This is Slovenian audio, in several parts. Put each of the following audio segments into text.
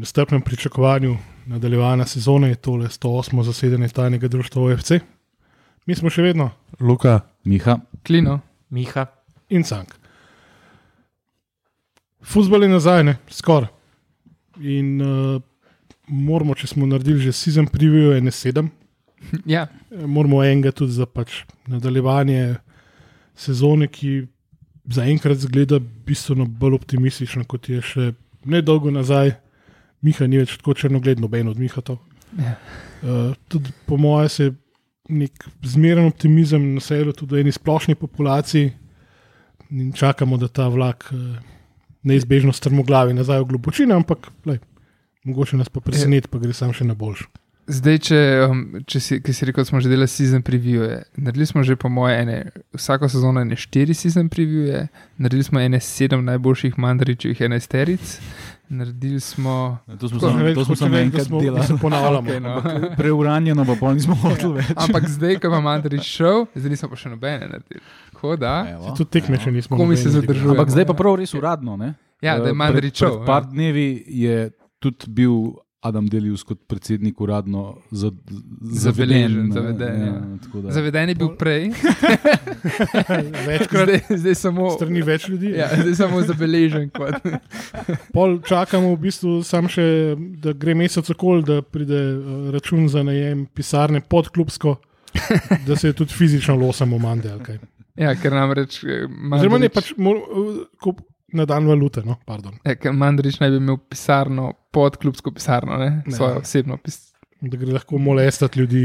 nestrpnem pričakovanju nadaljevanja sezone je tole 108. zasedanje tajnega društva OFC. Mi smo še vedno Luka, Miha, Klino. Miha. in cank. Fuzbol je nazaj, ne, skoraj. In uh, moramo, če smo naredili že season preview, ene sedem, Ja, eh, moramo enega tudi za pač nadaljevanje sezone, ki zaenkrat zgleda bistveno bolj optimistično, kot je še nedolgo nazaj. Miha ni več tako črnogled, noben od Mihatov. Ja. Uh, tudi po mojem se je nek zmeren optimizem naselil tudi v eni splošni populaciji in čakamo, da ta vlak uh, neizbežno strmoglavi nazaj v globočino, ampak lej, mogoče nas pa preseneti, pa gre sam še na boljš. Zdaj, če, um, če si, ki si rekel, da smo že delali season preview, naredili smo že, po moje, ene, vsako sezono ene štiri season preview, naredili smo ene sedem najboljših mandaričev, enajsteric, naredili smo. to smo samo, to smo samo enkrat delali. se ponavljamo. Okay, no. Preuranjeno, pa pol nismo hoteli več. Ampak zdaj, ko ima mandarič šel, zdaj nismo pa še nobene naredili. Tako da, Evo, Tudi tekme še nismo. Ko mi se zadržuje. Ampak zdaj pa prav res uradno. Ne? ja, da je Eh, pred, šel. pred par dnevi je tudi bil Adam Delius kot predsednik uradno za, Zabeležen, ne, zaveden, ja. tako da- Zaveden je bil prej, Večkrat zdaj, zdaj samo. strani več ljudi. Ja, zdaj samo zabeležen. Kot. Pol čakamo v bistvu sam še, da gre mesec okol, da pride eh, račun za najem pisarne pod klubsko, da se tudi fizično losamo mande. Ja, ker namreč. eh, Oziroma ne pač mor, eh, kup- na dan valute. No, pardon. Ja, ker Mandarič naj bi imel pisarno pod klubsko pisarno, ne? Ne. svojo osebno pisarno. da gre lahko molestati ljudi.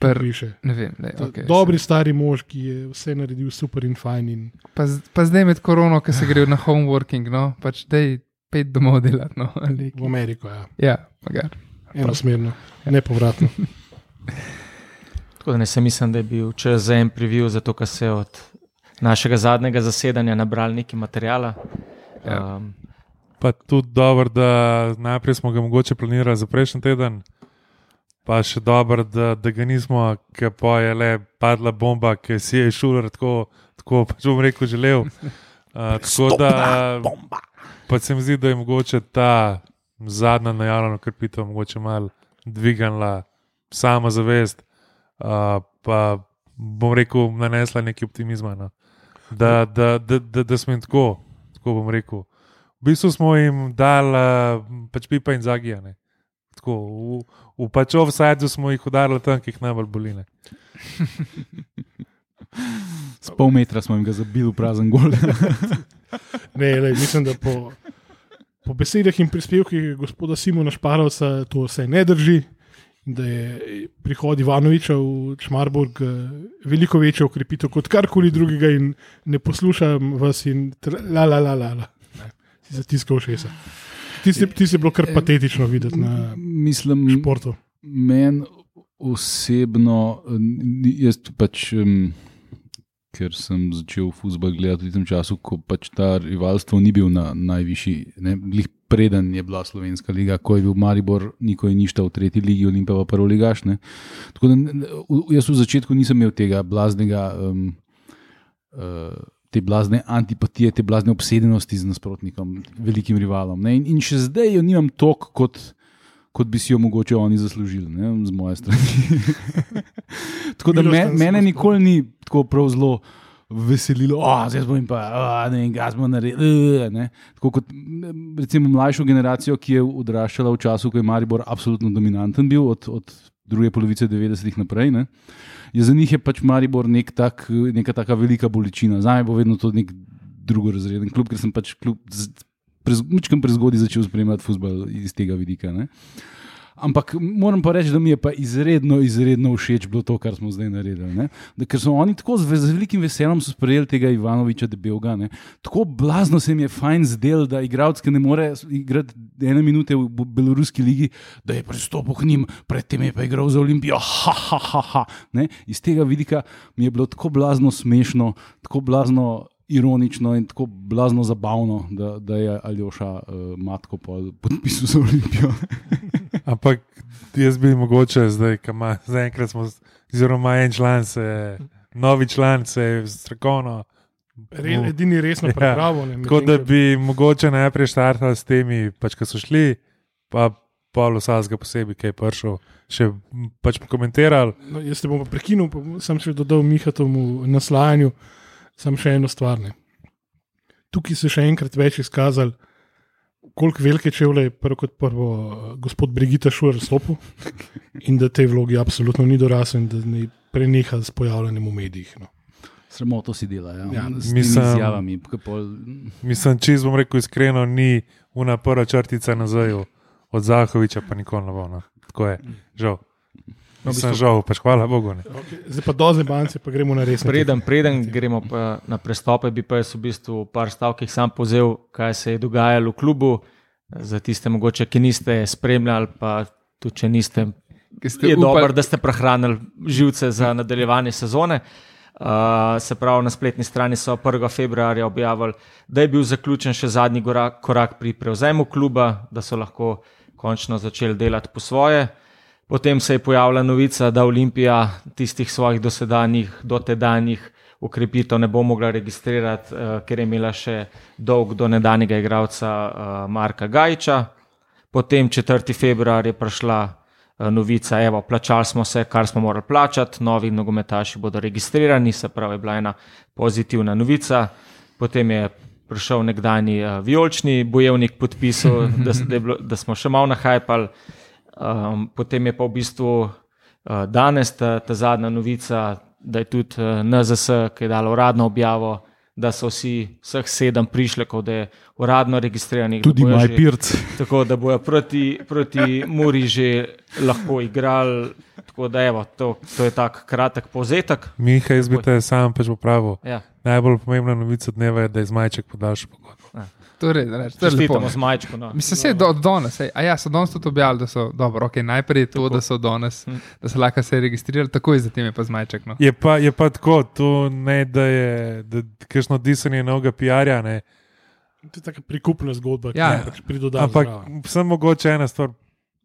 Per-. Ne vem, ne, Okay, Dobri stari mož, ki je vse naredil super in fajn. In Pa, pa zdaj med korono, ki se gre na homeworking, no, pač dej pet domov delati. No, ali v Ameriko, ja. ja, magar. enosmerno, nepovratno. Tako da ne se mislim, da je bil čez en preview, zato ker se je od našega zadnjega zasedanja nabrali nekaj materijala. Ja. Um, pa tudi dobro, da najprej smo ga mogoče planirali za prejšnji teden, pa še dobro, da, da ga nismo, ker pa je le padla bomba, ki si je šuler tako, tako pač bom rekel, želel. Uh, tako da pa se mi zdi, da je mogoče ta zadnja najavljena krepitev mogoče malo dvignila samo zavest, uh, pa bom rekel, nanesla nekaj optimizma. No. Da, da, da, da, da smo jim tako, tako bom rekel. V bistvu smo jim dali uh, pač pipa in zagijane. Tako, v, v pač offsajdu smo jih udarili tam, ki jih najbolj boli. ne. S pol metra smo jim ga zabili v prazen gol. Ne, lej, mislim, da po, po besedah in prispevkih gospoda Simona Šparovca to vse ne drži. Da je prihod Ivanoviča v Čmarburg eh, veliko večja ukrepitev kot karkoli drugega, in ne poslušam vas, in tr- la la la la. Si zatiskal šesa. Tisti tis je bilo kar patetično videti na Mislim, športu. meni osebno, jaz pač, um, ker sem začel futbol gledati v tem času, ko pač ta rivalstvo ni bil na najvišji, ne, preden je bila Slovenska liga, ko je bil Maribor, niko je ništa v tretji ligi, Olimpija pa prvo ligaš. Ne. Tako da jaz v začetku nisem imel tega blaznega. Um, uh, Te blazne antipatije, te blazne obsedenosti z nasprotnikom, velikim rivalom. Ne? In, in še zdaj jo nimam toliko, kot, kot bi si jo mogoče oni zaslužili, ne? z moje strani. tako da me, mene nikoli ni tako prav zelo veselilo, da zdaj jim pa, a, ne vem, kaj smo naredili. ne." Tako kot recimo mlajšo generacijo, ki je odraščala v času, ko je Maribor absolutno dominanten bil od, od druge polovice 90-ih naprej. Ne? Je za njih je pač Maribor nek tak, neka taka velika bolečina. Za me bo vedno to nek drugorazreden klub, ker sem pač kljub Mičkam prezgodaj začel spremljati futbol iz tega vidika. Ne? Ampak moram pa reči, da mi je pa izredno, izredno všeč bilo to, kar smo zdaj naredili. ne. Da, ker so oni tako z, z velikim veseljem sprejeli tega Ivanoviča debelga. Ne. Tako blazno se jim je fajn zdel, da igralec, ki ne more igrati ene minute v beloruski ligi, da je pristopil k njim, predtem je pa igral za Olimpijo. Ha, ha, ha, ha. Ne. Iz tega vidika mi je bilo tako blazno smešno, tako blazno ironično in tako blazno zabavno, da, da je Aljoša uh, Matko podpisal za Olimpijo. Ampak jaz bi mogoče zdaj, ki ima zaenkrat, smo, oziroma en član, se, novi član, se je strokovno. Re, edini resno Ja. pripravo. ne, Tako da bi mogoče najprej štartali s temi, pač, ki so šli, pa Pavlo Sazga posebej, ki je prišel, še pač pokomentiral. No, jaz te bom pa prekinil, pa sem še dodal Mihatomu naslajanju, sem še eno stvar. Ne. Tukaj se je še enkrat več izkazal, koliko velike čevlje je prvo kot prvo eh, gospod Brigita Šuer stopil in da te vlogi absolutno ni dorasel in da ne preneha s pojavljanjem v medijih. No. Sramoto si dela, ja. Ja, s mislim- izjavami. Pol, Mislim, če bom rekel iskreno, ni una prva črtica na zaju od Zahoviča, pa nikoli ne bo. No. Tako je, žal. No, v Mislim, bistvu- žal, pač hvala Bogu. Ne. Okay. Zdaj pa do zebance, pa gremo na resno. Preden, preden gremo pa na prestope, bi pa jaz v bistvu v par stavkih sam povzel, kaj se je dogajalo v klubu. Za tiste, mogoče, ki niste spremljali, pa tudi če niste, Ki ste je upali- dobro, da ste prehranili živce za nadaljevanje sezone. Uh, se pravi, na spletni strani so 1. februarja objavili, da je bil zaključen še zadnji korak, korak pri prevzemu kluba, da so lahko končno začeli delati po svoje. Potem se je pojavila novica, da Olimpija tistih svojih dosedanjih, dotedanjih ukrepitev ne bo mogla registrirati, uh, ker je imela še dolg do nedanjega igralca uh, Marka Gajča. Potem 4. februar je prišla eh, novica, evo, plačali smo vse, kar smo morali plačati, novi nogometaši bodo registrirani, se pravi, je bila ena pozitivna novica. Potem je prišel nekdani uh, vijolični bojevnik podpisal, da, da, bilo, da smo še malo nahajpali. Um, potem je pa v bistvu uh, danes ta, ta zadnja novica, da je tudi uh, NZS, ki je dala uradno objavo, da so vsi, vseh sedem prišlekov, da je uradno registriranih. tudi bojo moj že- pirc. tako da bojo proti, proti Muri že lahko igrali. Tako da, evo, to, to je tak kratek povzetek. Miha, jaz bi te sam pač popravil. Ja, Najbolj pomembna novica dneva je, da je zmajček podaljšal pogodbo. Torej, reč, to je čestitamo z majčko. No. Mislim, se je do, od danes. A ja, so danes tudi objavili, da so dobro. Okay, najprej to, Tako. da so danes, Hm. da so lahko se registrirali, takoj zatem je pa zmajček. No. Je pa, je pa tako, to ne da je kakšno disanje novega PR-ja, ne. To je taka prikupna zgodba, ki Ja. ja, pač pridodala. ampak samo mogoče ena stvar.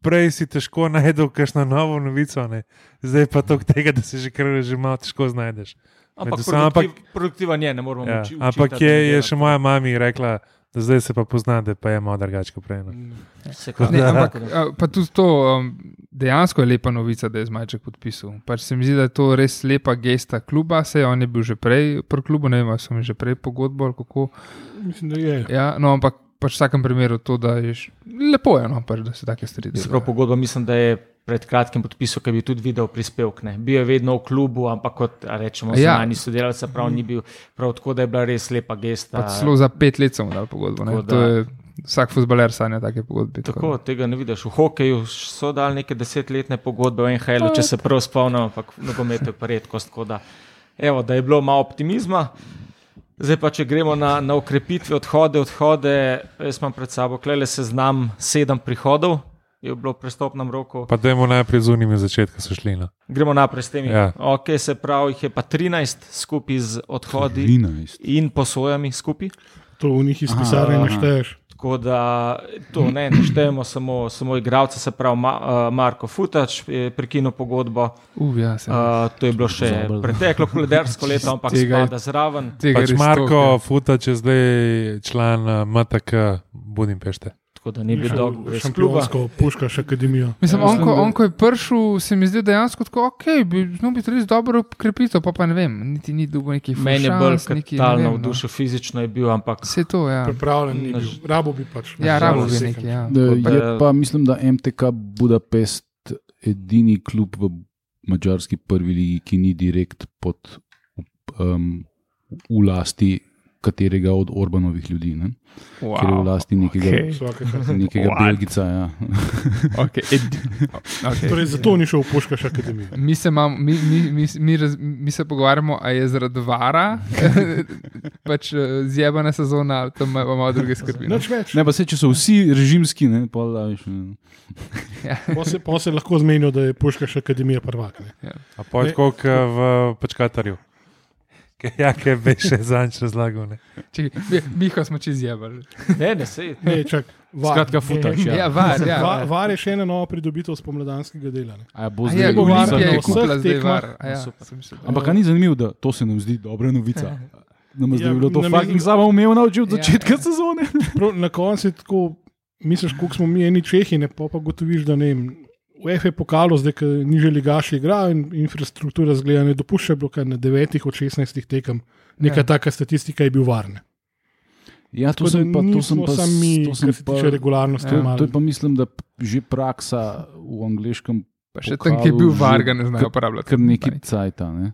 Prej si težko najdel kakšno novo novico, ne. zdaj pa to tega, da se že kar že malo težko znajdeš. Ampak, Med vsem, ampak- produktiv, produktivan je, ne moramo Ja, uči, ampak je, je še moja mami rekla, da zdaj se pa pozna, da pa je malo drugače kot prej. No. Ne, ampak a, pa tudi to, um, dejansko je lepa novica, da je zmajček podpisal. Pač se mi zdi, da je to res lepa gesta kluba, se on je bil že prej pri klubu, ne vem, ali so mi že prej pogodbo ali kako. Mislim, da je. Ja, no, ampak pač v vsakem primeru to, da je lepo, je, no, pač, da se take stvari delajo. pogodba mislim, da je pred kratkim podpisal, ki bi tudi videl prispevek. Ne. Bil je vedno v klubu, ampak kot rečemo, Ja. zunani sodelavec, se pravi, ni bil prav tako, da je bila res lepa gesta. Celo za pet let so mu dali pogodbo. Tako da- je vsak futbaler sanja take pogodbe. Tako, tega ne vidiš. V hokeju so dali neke desetletne pogodbe, v NHL, če se prav spomnim, ampak v nogometu je pa redkost. tako Da, evo, da je bilo malo optimizma. Zdaj pa, če gremo na, na ukrepitve, odhode, odhode, jaz imam pred sabo klele seznam sedem prihodov, je bilo v prestopnem roku. Pa dajmo najprej z unimi začetka so šli. No. Gremo naprej s temi. Ja. Okay, se pravi, jih je pa 13 skupaj z odhodi 13. in posojami skupaj. To v njih iz pisarne aha. našteješ. Tako da to ne, ne štejemo samo, samo igralce, se pravi Ma, uh, Marko Futač je prekinil pogodbo. Uh, ja, se, Uh, to je bilo še Pozabil. preteklo koledarsko leto, ampak Tega spada zraven. tega Pač Marko toliko, Futač je zdaj član eh, MTK Budimpešte. Tako da ni bil dolg brez kluba. Šampionsko puškaš akademijo. Mislim, Ja, on, ko, on, ko je prišel, se mi zdi dejansko tako, ok, bi znal biti res dobro krepitev, pa, pa ne vem, niti ni dugo nekih Meni je bolj neki, kapitalno vem, v no. dušu, fizično je bil, ampak Vse to, ja. Pripravljen ni bil. ž- Rabo bi pač. Ja, rabo bi neki, ja. Da Pa- Je pa, mislim, da MTK Budapest edini klub v mačarski prvi ligi, ki ni direkt pod um, v lasti katerega od Orbanovih ljudi, ne? Wow. ker je v lasti nekega, čas. nekega What? Belgica. Ja. Okay, ed, okay. Torej, zato ni šel v puškaš akademijo. Mi se, mam, mi, mi, mi, mi, raz, mi se pogovarjamo, ali je zaradi vara, pač eh, zjebana sezona, tam ima malo druge skrbi. več. Ne, pa se, če so vsi režimski, ne, pol, a, veš, ne. Pa se, pa se lahko zmenijo, da je puškaš akademija prvak. Ne. A pa je Ne. tako kot v Pačkatarju. Ja, ki je veš, zanč razlagal. Ne. Čekaj, mi, Miho smo čez zjebali. ne, ne sej. Ne, čak, var. Skratka, futaš. Ja, Ja. var, ja. Va, var je še ena nova pridobitev spomladanskega dela. Ne. A ja, bo A zdaj bo Olimpija- var- Olimpija je kupila zdaj tekmah. var. a Ja, Super. da- Ampak ni zanimivo, da to se nam zdi dobra novica. Nam Ja, zdaj je bilo to namesto- fucking samo umevno od Ja. začetka sezone. Prav, na koncu je tako misliš, koliko smo mi eni Čehi, ne pa pa gotoviš, da ne vem. V FE pokalo, zdaj, ki ni že ligaš igra in infrastruktura zgleda ne dopušča, bilo kar na 9 od 16 tekem. Neka Ja. taka statistika je bil varna. Ja, to Tako sem pa, to sem pa, samo mi, to sem pa, tiče regularnosti. Ja. malo- to je pa mislim, da že praksa v angliškem Pa še tam, ki je bil varga, ne znajo uporabljati. kar nekaj cajta. Ne?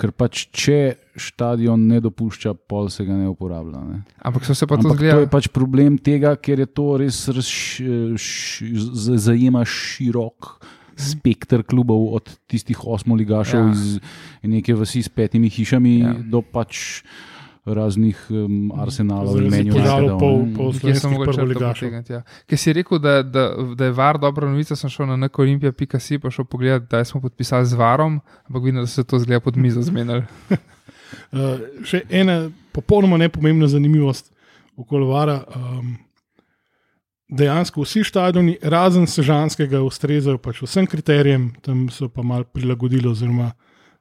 Ker pač, če stadion ne dopušča, pol se ga ne uporablja. Ne? Ampak so se pa to Ampak to je pač problem tega, ker je to res z- zajema širok spektr klubov, od tistih osmoligašev Ja. iz neke vasi s petimi hišami ja. do pač raznih um, arsenalov in menjev. požarov po- po Kje sem slovenskih potegniti? Ja. Ker si rekel, da, da, da je var dobra novica, sem šel na nekolimpija.si pa šel pogledat, da smo podpisali z varom, ampak vidim, da se to zgleda pod mizo zmenili. Uh, še ena popolnoma nepomembna zanimivost okoli Vara. Um, dejansko vsi stadioni, razen Sežanskega, ustrezajo pač vsem kriterijem, tam so pa mal prilagodili, oziroma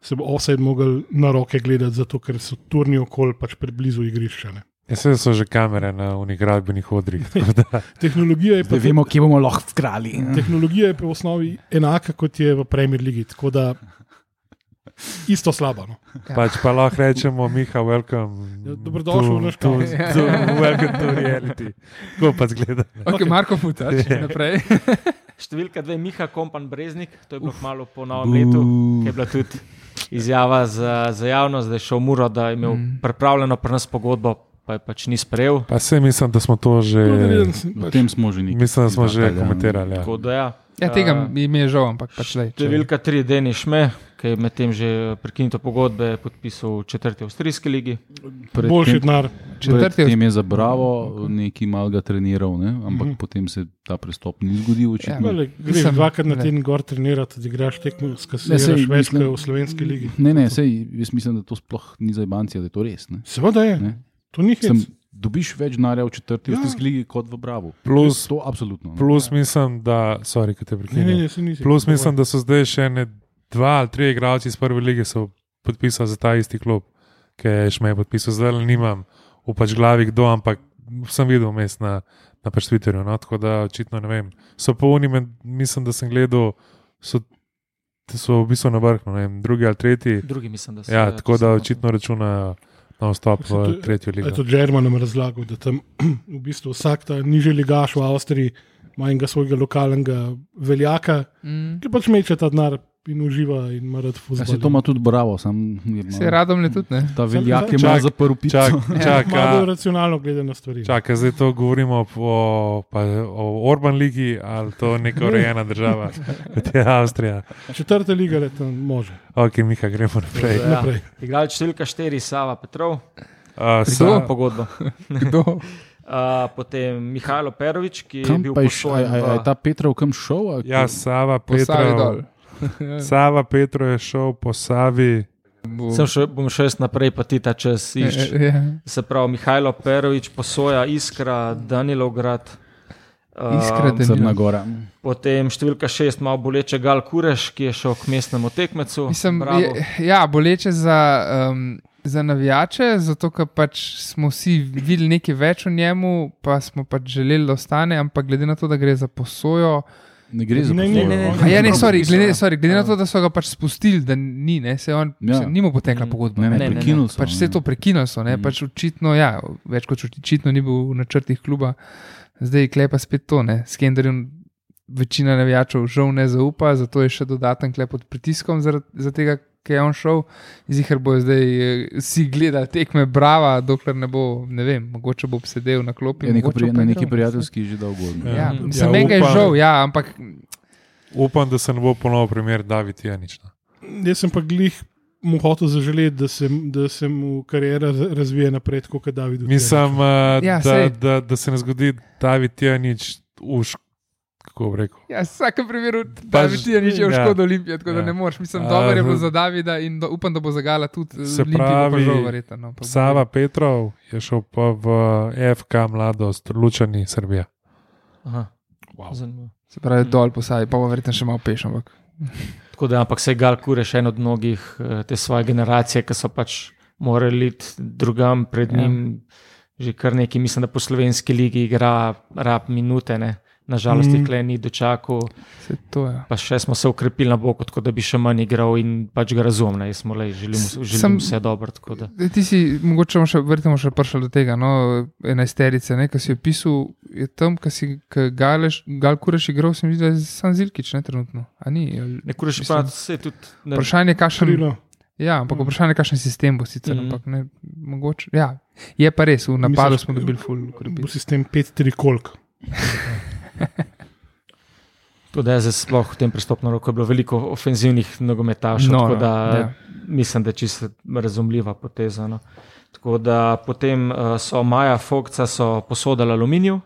se bo offset mogel na roke gledati, zato ker so turni okol pač preblizu igrišča. Ne. Ja, Vse so že kamere na unih gradbenih odrih. tako da- Tehnologija je pa Da vemo, kje bomo lahko vkrali. Tehnologija je pa v osnovi enaka kot je v Premier League, tako da isto slabo. No. Pač pa lahko rečemo, Miha, welcome. Ja, dobrodošel v naš to, welcome to reality. Tako pa zgleda. Ok, Marko Futač, naprej. Številka dve, Miha Kompan Breznik, to je bilo malo po novem letu, ki je bila tudi izjava za, za javnost, da je šel Muro, da je imel Mm. pripravljeno pri nas pogodbo, pa je pač ni sprejel. Pa se mislim, da smo to že, O tem smo že nekaj. mislim, da smo že izdatali, ja. komentirali. Ja. Tako da ja. Ja, tega A, mi je žal, ampak pač le. Številka tri, Denis Šme, ki je medtem že prekinito pogodbe podpisal v četrti avstrijski ligi. Boljši denar. Četrti Tem je za Bravo neki mal ga treniral, ne? ampak Mhm. mm -hmm. potem se ta prestop ni zgodil. Ja. očitno. Vele, greš dvakrat na ne. teden gor trenirati, da igraš tekmo, Ne, skasiraš sej, več mislim- kot v slovenski ligi. Ne, ne, sej, jaz mislim, da to sploh ni za Ibancija, da je to res. Ne? Seveda je, Ne? to ni Sem, hec. dobiš več denarja v četrti Ja. avstrijski ligi kot v Bravo. Plus, To absolutno. ne. plus mislim, da, sorry, te Ne, ne, ne, nisi. Plus mislim, da so zdaj še ne dva ali tri igralci iz prve lige so podpisali za ta isti klub, ki je šmej podpisal. Zdaj le nimam v pač glavi kdo, ampak sem videl vmes na, na pač Twitterju. No? Tako da očitno ne vem. So po unime, mislim, da sem gledal, so, so v bistvu na vrhu, ne vem, drugi ali tretji. Drugi mislim, da so. Ja, tako da očitno računajo na vstop v tretjo Je ligo. to German nam razlagal, da tam v bistvu vsak ta nižji ligaš v Avstriji ima enega svojega lokalnega veljaka, Mm. ki pač meče ta denar in uživa in ima rad Ja, fuzbol. se to ima tudi Bravo, sam je Se malo- radom le tudi, ne? Ta veljak je Čak- malo zaprl pico. Čak, Malo bolj čaka, racionalno gleda na stvari. čaka, zdaj to govorimo o, pa, o Orban ligi ali to neka urejena država, kot je Avstrija. Četrta liga je tam može. Ok, Miha, gremo naprej. Ja. Naprej. Igralec številka štiri, Sava Petrov, Uh, Kdo? sa pogodbo. Kdo? Uh, potem Mihajlo Perovič, ki je Kam bil pa je šel? A, posojen a, a je v- ta Petrov kam šel? ja, Sava Postavi dol. Petro. Sava Petro je šel po Savi. Bo- Sem še, bom še jaz naprej, pa ti ta čas iščeš. eh, ja. Se pravi, Mihajlo Perovič, posoja Iskra, Danilovgrad. Uh, Iskra Danilov. Crna Gora. Potem številka šest, malo boleče Gal Kureš, ki je šel k mestnemu tekmecu. Mislim, Bravo. je, ja, boleče za, um, za navijače, zato ker pač smo vsi videli nekaj več o njemu, pa smo pač želeli, da ostane, ampak glede na to, da gre za posojo. Ne gre za Ne, posojo. ne, ne, on A je ja, ne, sorry, glede, sorry, glede na to, da so ga pač spustili, da ni, ne, se on, Ja. se, ni mu potekla Mm. pogodba. Ne, ne, Ne, ne, ne. prekinul so. Pač vse to prekinili so, ne, Mm. pač očitno, ja, več kot očitno ni bil v načrtih kluba, zdaj klepa spet to, ne, s Kenderjem večina navijačev žal ne zaupa, zato je še dodaten klep pod pritiskom zaradi za tega, ker je on šel. Zihar bo zdaj eh, si gledal tekme brava, dokler ne bo, ne vem, mogoče bo sedel na klopi. Je neko mogoče pri, pa na igral, neki ne prijateljski že dolgo. Ja, Ja, ga je upam- žal, ja, ampak Upam, da se ne bo ponovil primer David Janič. no. Jaz sem pa glih mu hotel zaželeti, da se, da se mu karijera razvije naprej, kot je David. Mislim, uh, Ja, da, da, da se ne zgodi David Janič v šk- kako bi rekel. Ja, v vsakem primeru, da bi ti nič v ja. škodo Olimpije, tako da Ja. ne moreš. Mislim, dobro je bilo za Davida in do, upam, da bo za Gala tudi. Žal, verjetno, no, pa bo- Sava Petrov je šel pa v FK mladost, Lučani, Srbija. Aha, Wow. zanimivo. Se pravi, dol posaji, pa bo verjetno še malo peš. Ampak. Tako da, ampak se je Gal Kureš en od mnogih eh, te svoje generacije, ki so pač morali iti drugam pred Ja. njim. že kar nekaj, mislim, da po slovenski ligi igra rab minute. Ne. Nažalost, Mhm. jih mm. ni dočakal, Se to je. pa še smo se ukrepili na bok, tako da bi še manj igral in pač ga razumem. Jaz smo le, želim, Sem- želim vse dobro. tako da. Zdaj, Ti si, mogoče še, verjetno bomo še prišli do tega, no, enajsterice, ne, ki si opisal, je tam, ki si galeš, gal kureš igral, se mi zdi, da je sam Zilkič, ne, trenutno. A ni? ali- Nekoč Mislim, pa se tudi. Ne, Vprašanje, kakšen, Krilo. ja, ampak Mm. vprašanje, kakšen sistem bo sicer, Mhm. ampak ne, mogoče, ja, je pa res, v napadu Misliš, smo dobili full Bo sistem 5-3 kolk. Tudi jaz zdaj sploh v tem pristopnem roku je bilo veliko ofenzivnih nogometašev, No, tako no, da ja. mislim, da je čisto razumljiva poteza. No. Tako da potem uh, so Maja Fogca so posodili aluminij,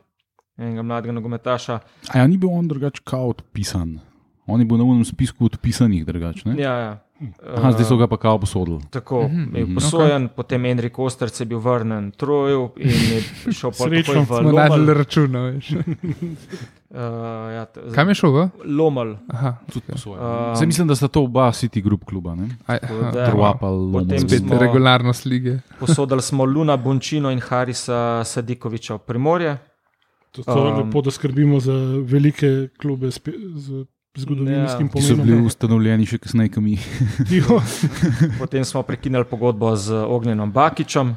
enega mladega nogometaša. A ja, ni bil on drugače kao odpisan. On je bil na unem spisku odpisanih drugače. ne? Ja, ja. Aha, zdaj so ga pa kao posodili. Tako Mhm, je bil mhm. posojen, okay. potem Enrik Ostrc je bil vrnen Troju in je šel po Srečno. Smo najdel račun, veš. Uh, ja, Kam je šel, v? Lomal. Aha, Tudi posojen. Um, Zdaj mislim, da sta to oba City Group kluba. ne? aj, Tako aha. da- Trua pa Potem Lomond. Spet smo- regularnost lige. Posodili smo Luna Bončino in Harisa Sadikoviča v Primorje. To, to je Um, lepo, da skrbimo za velike klube z zgodovinskim Ja. Ki so bili pomenom. ustanovljeni še kasneje, kot mi. Potem smo prekinili pogodbo z Ognjenom Bakičem.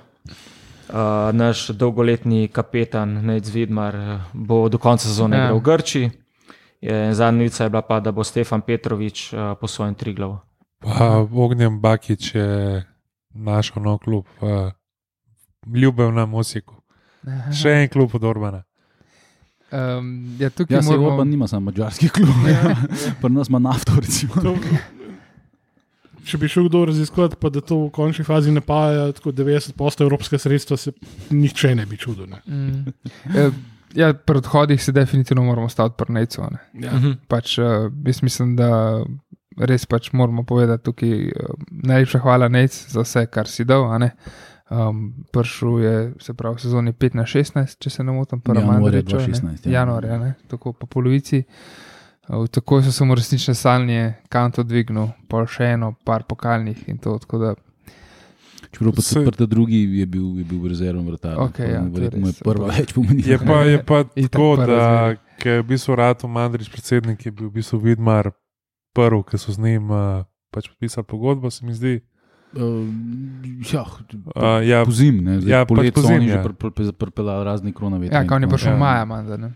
Uh, naš dolgoletni kapetan Nec Vidmar eh, bo do konca sezone Ja. igral v Grči. Novica je bila pa, da bo Stefan Petrovič uh, posojen tri glav. Pa Ognjem Bakič je našel nov klub, uh, ljubev na Osiku. Še en klub od Orbana. Um, ja, tukaj Ja, se moramo, Orban nima samo mačarski klub. Ja. Pri nas ima nafto. To, če bi šel kdo raziskovati, pa da to v končni fazi ne paja, tako 90% evropske sredstva, se nihče ne bi čudil. Ne. Mm. Eh, Ja, pri odhodih se definitivno moramo staviti pri Necu. ne. Ja. Mhm. Pač, uh, jaz mislim, da res pač moramo povedati tukaj uh, najlepša hvala Nec za vse, kar si dal. Um, Pršel je, se pravi, sezoni 15-16, če se ne motim, prvo Januarja Mandariča, ne. 2016, ja. Januarja, ne, tako po polovici. Uh, tako so samo resnične sanje, kanto dvignil, pa še eno, par pokalnih in to. Tako da, Čeprav pa Se- prta drugi je bil, je bil rezervni vratar. Okej, ja, verjetno je prva več pomenila. Je pa, je pa tako, pa da je v bistvu Rato Mandrič predsednik, je bil v bistvu Vidmar prvi, ki so z njim uh, pač podpisali pogodbo, se mi zdi. Uh, ja, Uh, ja, pozim, ne, zdaj ja, pač polet so pozim, ja. že pripeljali pr, pr, pr, razne kronavetre. ja, kam je prišel Ja. Maja, Manda. Ne?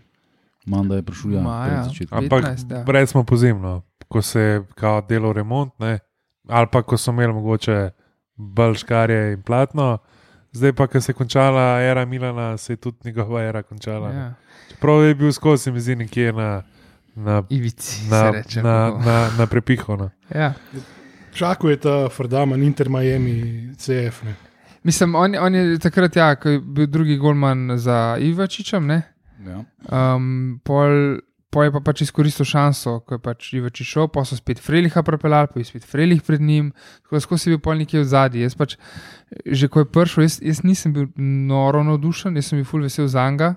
Manda je prišel, ja, Maja. Ampak 15, ja. prej smo pozimno, ko se je delal remont, ne? ali pa ko so imeli mogoče bolj škarje in platno. Zdaj pa, ko se je končala era Milana, se je tudi njegova era končala. Ja. Ja. Čeprav je bil skozi, mi zdi, nekje na, na, Ivici, na, se reče. na, kako. na, na prepihu. No. Ja. Čakal je ta Ferdaman, Inter Miami, CF. Ne. Mislim, on, on je takrat, ja, ko je bil drugi golman za Ivačičem, ne? Ja. Um, pol, pol je pa pač izkoristil šanso, ko je pač Ivačič šel, pa so spet Freliha prepeljali, pa je spet Frelih pred njim, tako da skozi je bil pol nekje v zadnji. Jaz pač, že ko je prišel, jaz, jaz nisem bil noro navdušen, jaz sem bil full vesel za njega.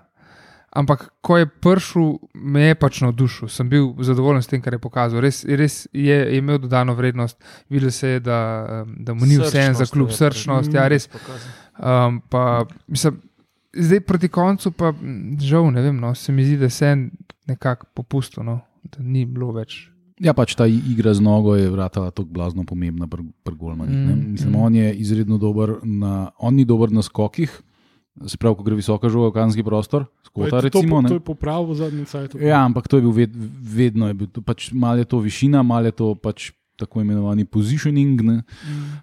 Ampak, ko je prišel, me je pač navdušil, sem bil zadovoljen s tem, kar je pokazal. Res, res je, je imel dodano vrednost, videl se je, da, da mu ni vse za Srčnost klub, je srčnost. Ja, res. Um, pa, mislim, zdaj proti koncu, pa žal ne vem, no, se mi zdi, da se je nekako popustil, no, da ni bilo več. ja, pač ta igra z nogo je vrata tako blazno pomembna pri pr Golmanih. Mm, Mm, Mislim, mm. on je izredno dober na, on ni dober na skokih, se pravi, ko gre visoka žoga v kanski prostor, skota je- recimo. to, ne. to je popravil zadnji cajt. Ja, ampak to je bil ved, vedno, je bil, pač, malo je to višina, malo je to pač tako imenovani positioning. Ne.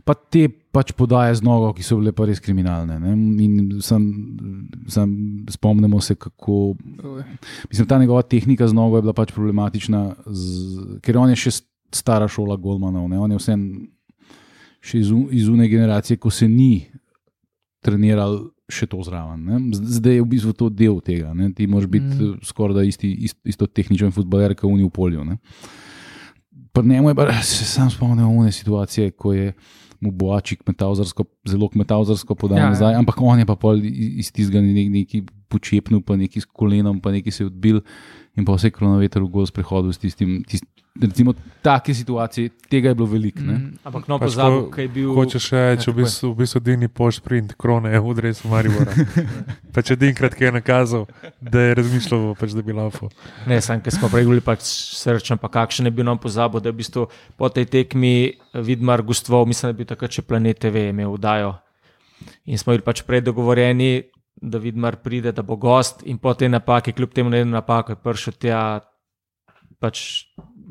Pa te pač podaje z nogo, ki so bile pa res kriminalne. Ne. In sem, sem, spomnimo se, kako. Mislim, ta njegova tehnika z nogo je bila pač problematična, z, ker on je še stara šola Golmanov. Ne. On je vse še iz, iz une generacije, ko se ni treniral. Še to zraven. Ne. Zdaj je v bistvu to del tega. Ne. Ti moraš biti Mm. mm. skoraj da isti, ist, isto tehničen futbaler, kot v polju. Ne. Pri njemu je pa, se sam spomnim one situacije, ko je mu boačik metavzarsko, zelo metavzarsko podal Ja, ja, ja. nazaj, ampak on je pa pol iz tistega nek, neki počepnil, pa neki s kolenom, pa neki se je odbil in pa vse kronometer v gol s prehodom s tistim. Tist, recimo, take situacije, tega je bilo veliko. ne. Mm. Ampak no, Pač pozabil, kaj je bil. Hočeš reči, v tako je. bistvu, v bistvu Dini poš sprint, krone je v dresu Maribora. pač edinkrat, ki je nakazal, da je razmišljal, pač, da bi lahko. Ne, sam, ker smo prej govorili, pač srčen, pa kakšen je bil nam pozabil, da je v bistvu po tej tekmi Vidmar gostoval, mislim, da je bil takrat še Planet TV imel vdajo. In smo bili pač prej dogovorjeni, da Vidmar pride, da bo gost in po tej napaki, kljub temu, da je napako, je prišel tja pač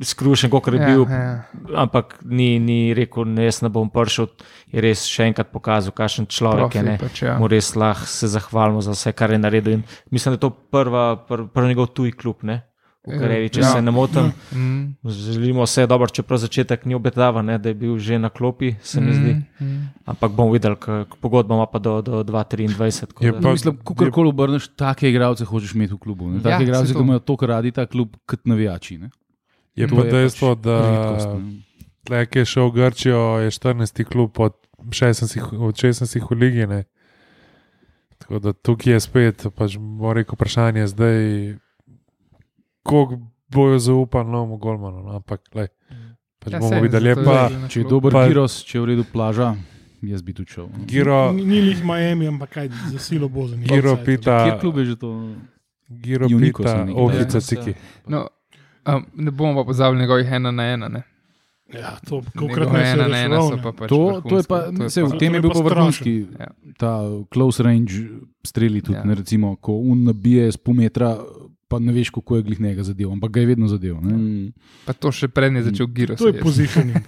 skrušen, kot je Ja, bil, ja. ampak ni, ni rekel, ne, jaz ne bom prišel, je res še enkrat pokazal, kakšen človek je. Profi Ne. Pač, ja. Mu res lahko se zahvalimo za vse, kar je naredil. In mislim, da je to prva, prvi pr njegov tuj klub, ne? V karieri, če Ja. ja. se ne motim. Mm. Želimo vse dobro, čeprav začetek ni obetavan, ne, da je bil že na klopi, se mi zdi. Mm, mm. Ampak bomo videli, pogodba ima pa do, do 2023. tako Je da- pa- No, mislim, kakorkoli obrneš, take igralce hočeš imeti v klubu. Ne? Take Ja, ja, igralce, ki to. imajo to, kar radi ta klub, kot navijači. Ne? Je To pa je dejstvo, pač da redkost, ne. tle, ki je šel v Grčijo, je 14. klub od 16, od 16 v Ligi. Ne? Tako da tukaj je spet, pač bo rekel vprašanje zdaj, koliko bojo zaupali novemu Golmanu. No? Ampak, lej, pač Ja, bomo videli. Je zato pa že na Če je dober Pa- Giros, če je v redu plaža, jaz bi tu šel. ne. Giro, Ni, ni lih Miami, ampak kaj za silo bo za njih. Giro pita, Kjer klub je že to? Giro Unikos pita, ohica ciki. No, um, ne bomo pa pozabili njegovih ena na ena. Ne? Ja, to Njegove ne se ena ena pa pač To, to je pa, vrhunske, se, v pa- tem to je je bil vrhunski. Ja. Ta close range streli tudi, ja. ne, recimo, ko un nabije z pol metra, pa ne veš, kako je glih njega zadeval, ampak ga je vedno zadeval. ne. Pa to še prednje začel Giro. To je pozicioning.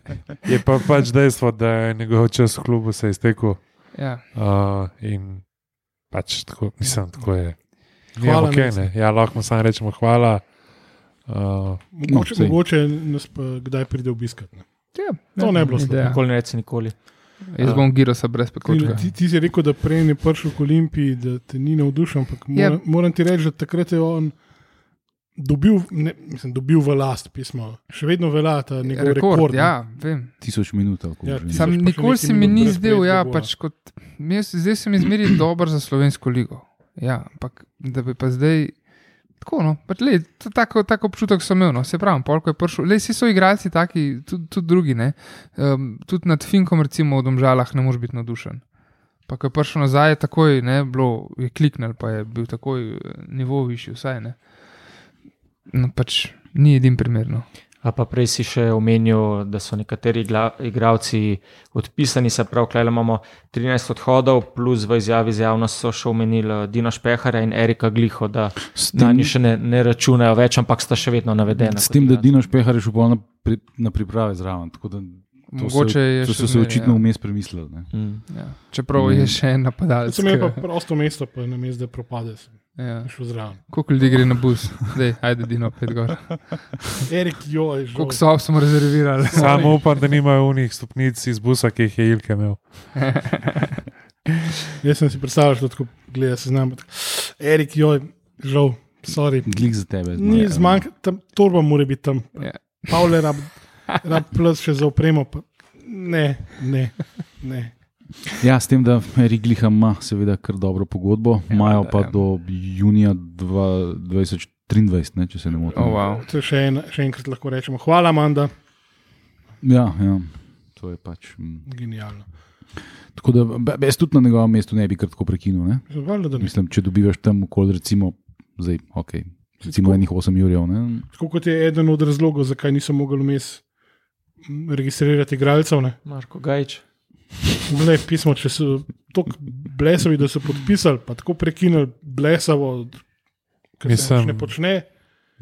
Je pa pač dejstvo, da je njegov čas v klubu se iztekel. Ja. Uh, in pač tako, mislim, tako je. Hvala, ja, okay, ne. ja, lahko samo rečemo hvala. Uh, Mogoče, sej. mogoče nas pa kdaj pride obiskat. Ne? Ja, To ne bi bilo slabo. Nikoli ne reci nikoli. Jaz bom Girosa brez Ti, pekočka. ti, ti si rekel, da prej ne prišel k Olimpiji, da te ni navdušen, ampak Ja. moram, moram ti reči, da takrat je on dobil, ne, mislim, dobil v last pismo. Še vedno velja ta njegov rekord. Rekord, ne. ja, vem. Tisoč minut. ali koliko Ja, tisoč- Sam še nikoli nekaj se mi ni brez zdel, ja, pač kot, jaz, zdaj se mi zmeri dober za slovensko ligo. Ja, ampak da bi pa zdaj. Tako, no, pač, lej, tako, tako občutek sem imel. No, se pravi, polk je prišel. Lej, vsi so igralci taki, tudi, tudi drugi. ne. Um, tudi nad Finkom, recimo v Domžalah, ne moreš biti navdušen. Pa ko je prišel nazaj, je takoj ne, bilo, je kliknil, pa je bil takoj eh, nivo višji, vsaj ne. No, pač ni edin primer. A pa prej si še omenil, da so nekateri igralci odpisani, se pravi, klej imamo 13 odhodov, plus v izjavi za javnost so še omenili Dino Špeharja in Erika Gliho, da S na tem, njih še ne, ne računajo več, ampak sta še vedno navedena. s tem da. Dino Špehar je šel bolj na, pri, na priprave zraven. tako da To Mogoče so, je to še so se zmeraj, očitno ja. vmes premislili. ne. Mm. Ja. Čeprav je še en napadalec. Sem je pa prosto mesto, pa na mestu, da propade. Sem Ja. Koliko ljudi gre na bus, zdaj, ajde, Dino, pet gor. Erik, joj, žal. Koliko sob smo rezervirali? samo upam, da nimajo unih stopnic iz busa, ki jih je Ilke imel. Jaz sem si predstavljal, da tako gleda se znam. Erik, joj, žal, sorry. Glik za tebe. Ni Ja. zmanjka, tam torba mora biti tam. Ja. Pavle rab, rab plus še za opremo. Pa. Ne, ne, ne. Ja, s tem, da Rigliha ima seveda kar dobro pogodbo, Ja, imajo da, pa ja. do junija 2023, ne, če se ne motim. Oh, wow. To je še, en, še enkrat lahko rečemo. Hvala, Amanda. Ja, ja, to je pač. mm. Genialno. Tako da jaz tudi na njegovem mestu ne bi kar tako prekinil. Ne? Valjda, da ne. Mislim, če dobivaš tam okoli, recimo, zdaj, okay, recimo enih 8 jurjev. Ne? Tako kot je eden od razlogov, zakaj nisem mogel vmes registrirati igralcev. ne. Marko Gajč. Le pismo, če so tako blesavi, da so podpisali, pa tako prekinili blesavo, kar se ne počne.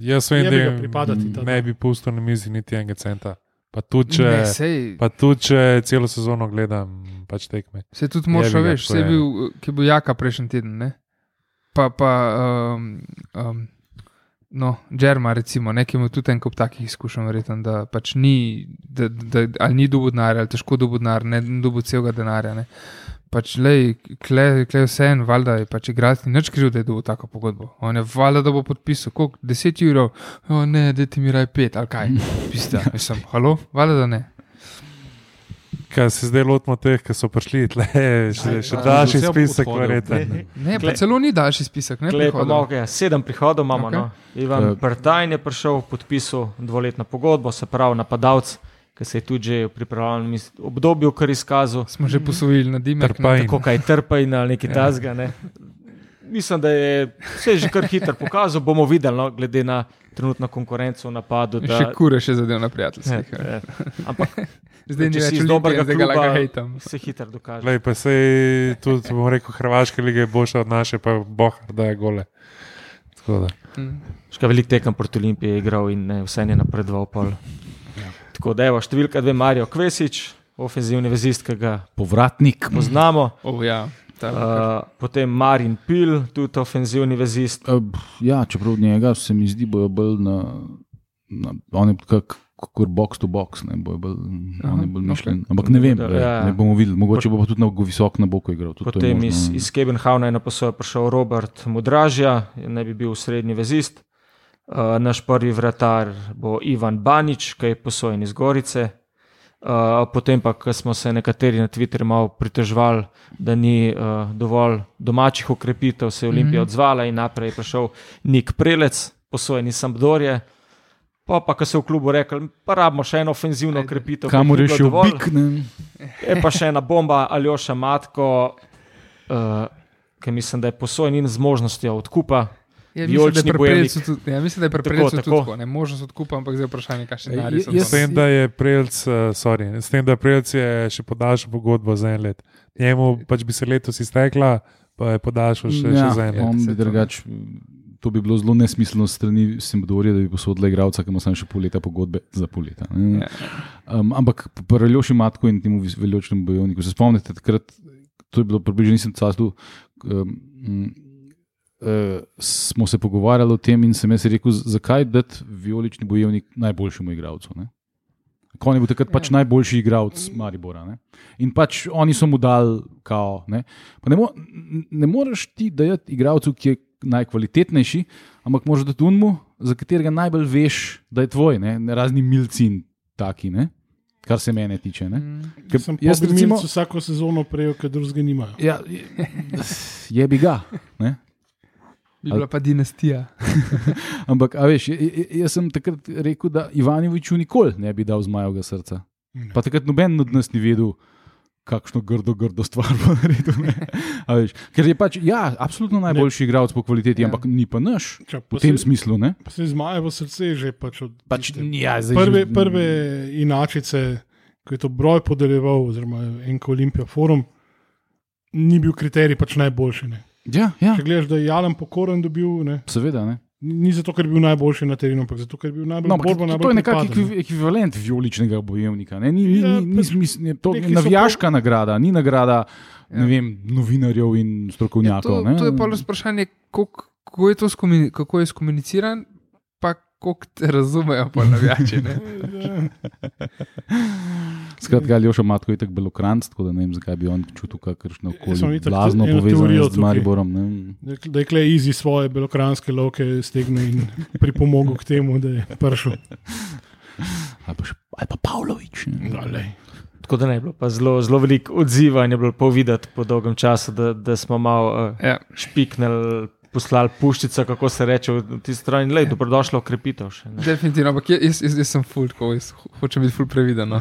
Jaz vem, Je da ga pripadati ta ne bi pustil na mizi niti enega centa. Pa tudi, če, Ne, sej, pa tudi, če celo sezono gledam, pač tekme. sej tudi moraš, veš, sej je. bil, ki je bil jaka prejšnji teden, ne? Pa, pa, um, um, no, Džerma, recimo, nekaj ima tudi en kup takih izkušenj, verjetno, da pač ni, da, da, ali ni dobu denarja, ali težko dobu denar, ne dobu celega denarja, ne. Pač, lej, kle, kle vse en, valjda je pač igrati, nič kriv, da je dobil tako pogodbo. On je valjda, da bo podpisal, koliko, 10 ur, o ne, da ti mi raj pet, ali kaj, pista, mislim, halo, valjda, da ne. Kaj se zdaj lotimo teh, ki so prišli, tle, še, še daljši spisek, verjete. Ne, pa Gle- celo ni daljši spisek. Ne, Klej, prihodov. malo, ja, sedem prihodov imamo. Okay. No. Ivan Eh. Prtajn je prišel, podpisal dvoletno pogodbo, se pravi napadalec, ki se je tudi že v pripravljenem obdobju kar izkazal, Smo že posvojili na dimek. Trpaj. tako kaj trpaj ali nekaj tasga. Ne. Mislim, da je vse že kar hitro pokazal. Bomo videli, no, glede na trenutno konkurenco v napadu. Ne. Da, Še kure še zadev na Ja, prijateljskih. ja. Ampak Zdaj ni več dobrega zdaj ga hejtam. se hitro dokaže. Lej, pa se tudi, bom rekel, Hrvaška liga je boljša od naše, pa bohar da je gole. Da. Mm. Škoda, veliko tekem proti Olimpiji je igral in ne, vse je napredoval. Pol. Tako da, evo, številka dve, Marijo Kvesič, ofenzivni vezist, ki ga Povratnik. poznamo. Oh, ja. Ta, Uh, potem Marin Pil, tudi ofenzivni vezist. Uh, ja, čeprav od njega se mi zdi, bojo bolj na, na on je kak, kot box to box, ne bojo bolj, Aha, bolj ok. mišljen. Ampak ne vem, Ja. ja. ne bomo videli, mogoče bo pa tudi na visok na boku igral. Tudi Potem možno, iz, ne. iz Kebenhavna je na posojo prišel Robert Mudražja, naj bi bil srednji vezist. Uh, naš prvi vratar bo Ivan Banič, ki je posojen iz Gorice. Uh, potem pa, ko smo se nekateri na Twitterju malo pritoževali, da ni uh, dovolj domačih ukrepitev, se je Olimpija Mhm. odzvala in naprej je prišel Nik Prelec, posojen iz Sampdorje. Pa, pa ko so v klubu rekli, pa rabimo še eno ofenzivno Ajde. ukrepitev. Kamor je šel bik, ne? Je pa še ena bomba, Aljoša Matko, uh, ki mislim, da je posojen in z možnostjo odkupa. Ja, mislim, da je tudi, ja, mislim, da je pri Prelcu tako. tudi tako. Ne, možnost odkupa, ampak zdaj je vprašanje, kaj še jaz- S tem, da je Prelc, uh, sorry, s tem, da Prelc je še podaljšal pogodbo za en let. Njemu pač bi se letos iztekla, pa je podaljšal še, ja, še za en let. on bi to- drugač. To bi bilo zelo nesmiselno strani Simbodorja, da bi posodila igralca, ki ima samo še pol leta pogodbe za pol leta. ne. Ja. Um, ampak pri Ljoši Matku in temu veljočnemu bojovniku, se spomnite, takrat, to je bilo približno nisem castu, um, uh, smo se pogovarjali o tem in sem jaz rekel, zakaj dati vijolični bojevnik najboljšemu igralcu. Ne? Kon je bil takrat pač Ja. najboljši igralec Maribora. Ne? In pač oni so mu dali kao. Ne, Pa ne, mo ne moreš ti dati igralcu, ki je najkvalitetnejši, ampak moraš dati unmu, za katerega najbolj veš, da je tvoj, ne, ne razni milci in taki, ne? kar se mene tiče. Ne? Mm. Ker Sem jaz recimo, recimo... vsako sezono prejel, ker drugega nimajo. ja, je bi ga. Ne? Bi bila pa dinastija. Ampak, a veš, jaz sem takrat rekel, da Ivanoviču nikoli ne bi dal zmajega srca. Ne. Pa takrat noben od nas ni vedel, kakšno grdo, grdo stvar bo naredil. ne. Ker je pač, ja, absolutno najboljši igralec po kvaliteti, Ja. ampak ni pa naš Čak, v tem smislu. Ne? Pa se zmaje v srce že pač od Pač, tiste ja, zdaj prve, že- prve inačice, ko je to broj podeljeval, oziroma enko Olimpija Forum, ni bil kriterij pač najboljši. Ne. Ja, ja, Če gledaš, da je Jalen pokoren dobil, ne, seveda. Ne? Ni zato, ker je bil najboljši na terenu, ampak zato, ker je bil najbolj No, borba, to, to je nekakšen ekvivalent vijoličnega bojevnika. Ne? Ni, ni, Ja, ni, ni, ni, ni, to je navijaška nagrada, ni nagrada Ja. ne vem, novinarjev in Ja, strokovnjakov. to, ne. to je pa vprašanje, kako, kako je to skomi, kako je skomuniciran, koliko te razumejo, pa navijači. ne. Skratka, Matko je tako belokranc, tako da ne vem, zakaj bi on čutil kakršno imam koli blazno povezano z. Mariborom. Ne. Da je- klej izi svoje belokranske lovke stegnil in pripomogel k temu, da je prišel. Ali pa, še- ali pa Pavlović. ne. No. Tako da ne je bilo pa zelo, zelo veliko odziva in je bilo povedati po dolgem času, da, da smo malo uh, Ja. špiknili, poslali puščico, kako se reče v ti strani. Lej, dobrodošla ukrepitev. Še, ne. Definitivno, ampak jaz, jaz, jaz sem full, tako jaz hočem biti full previden. No,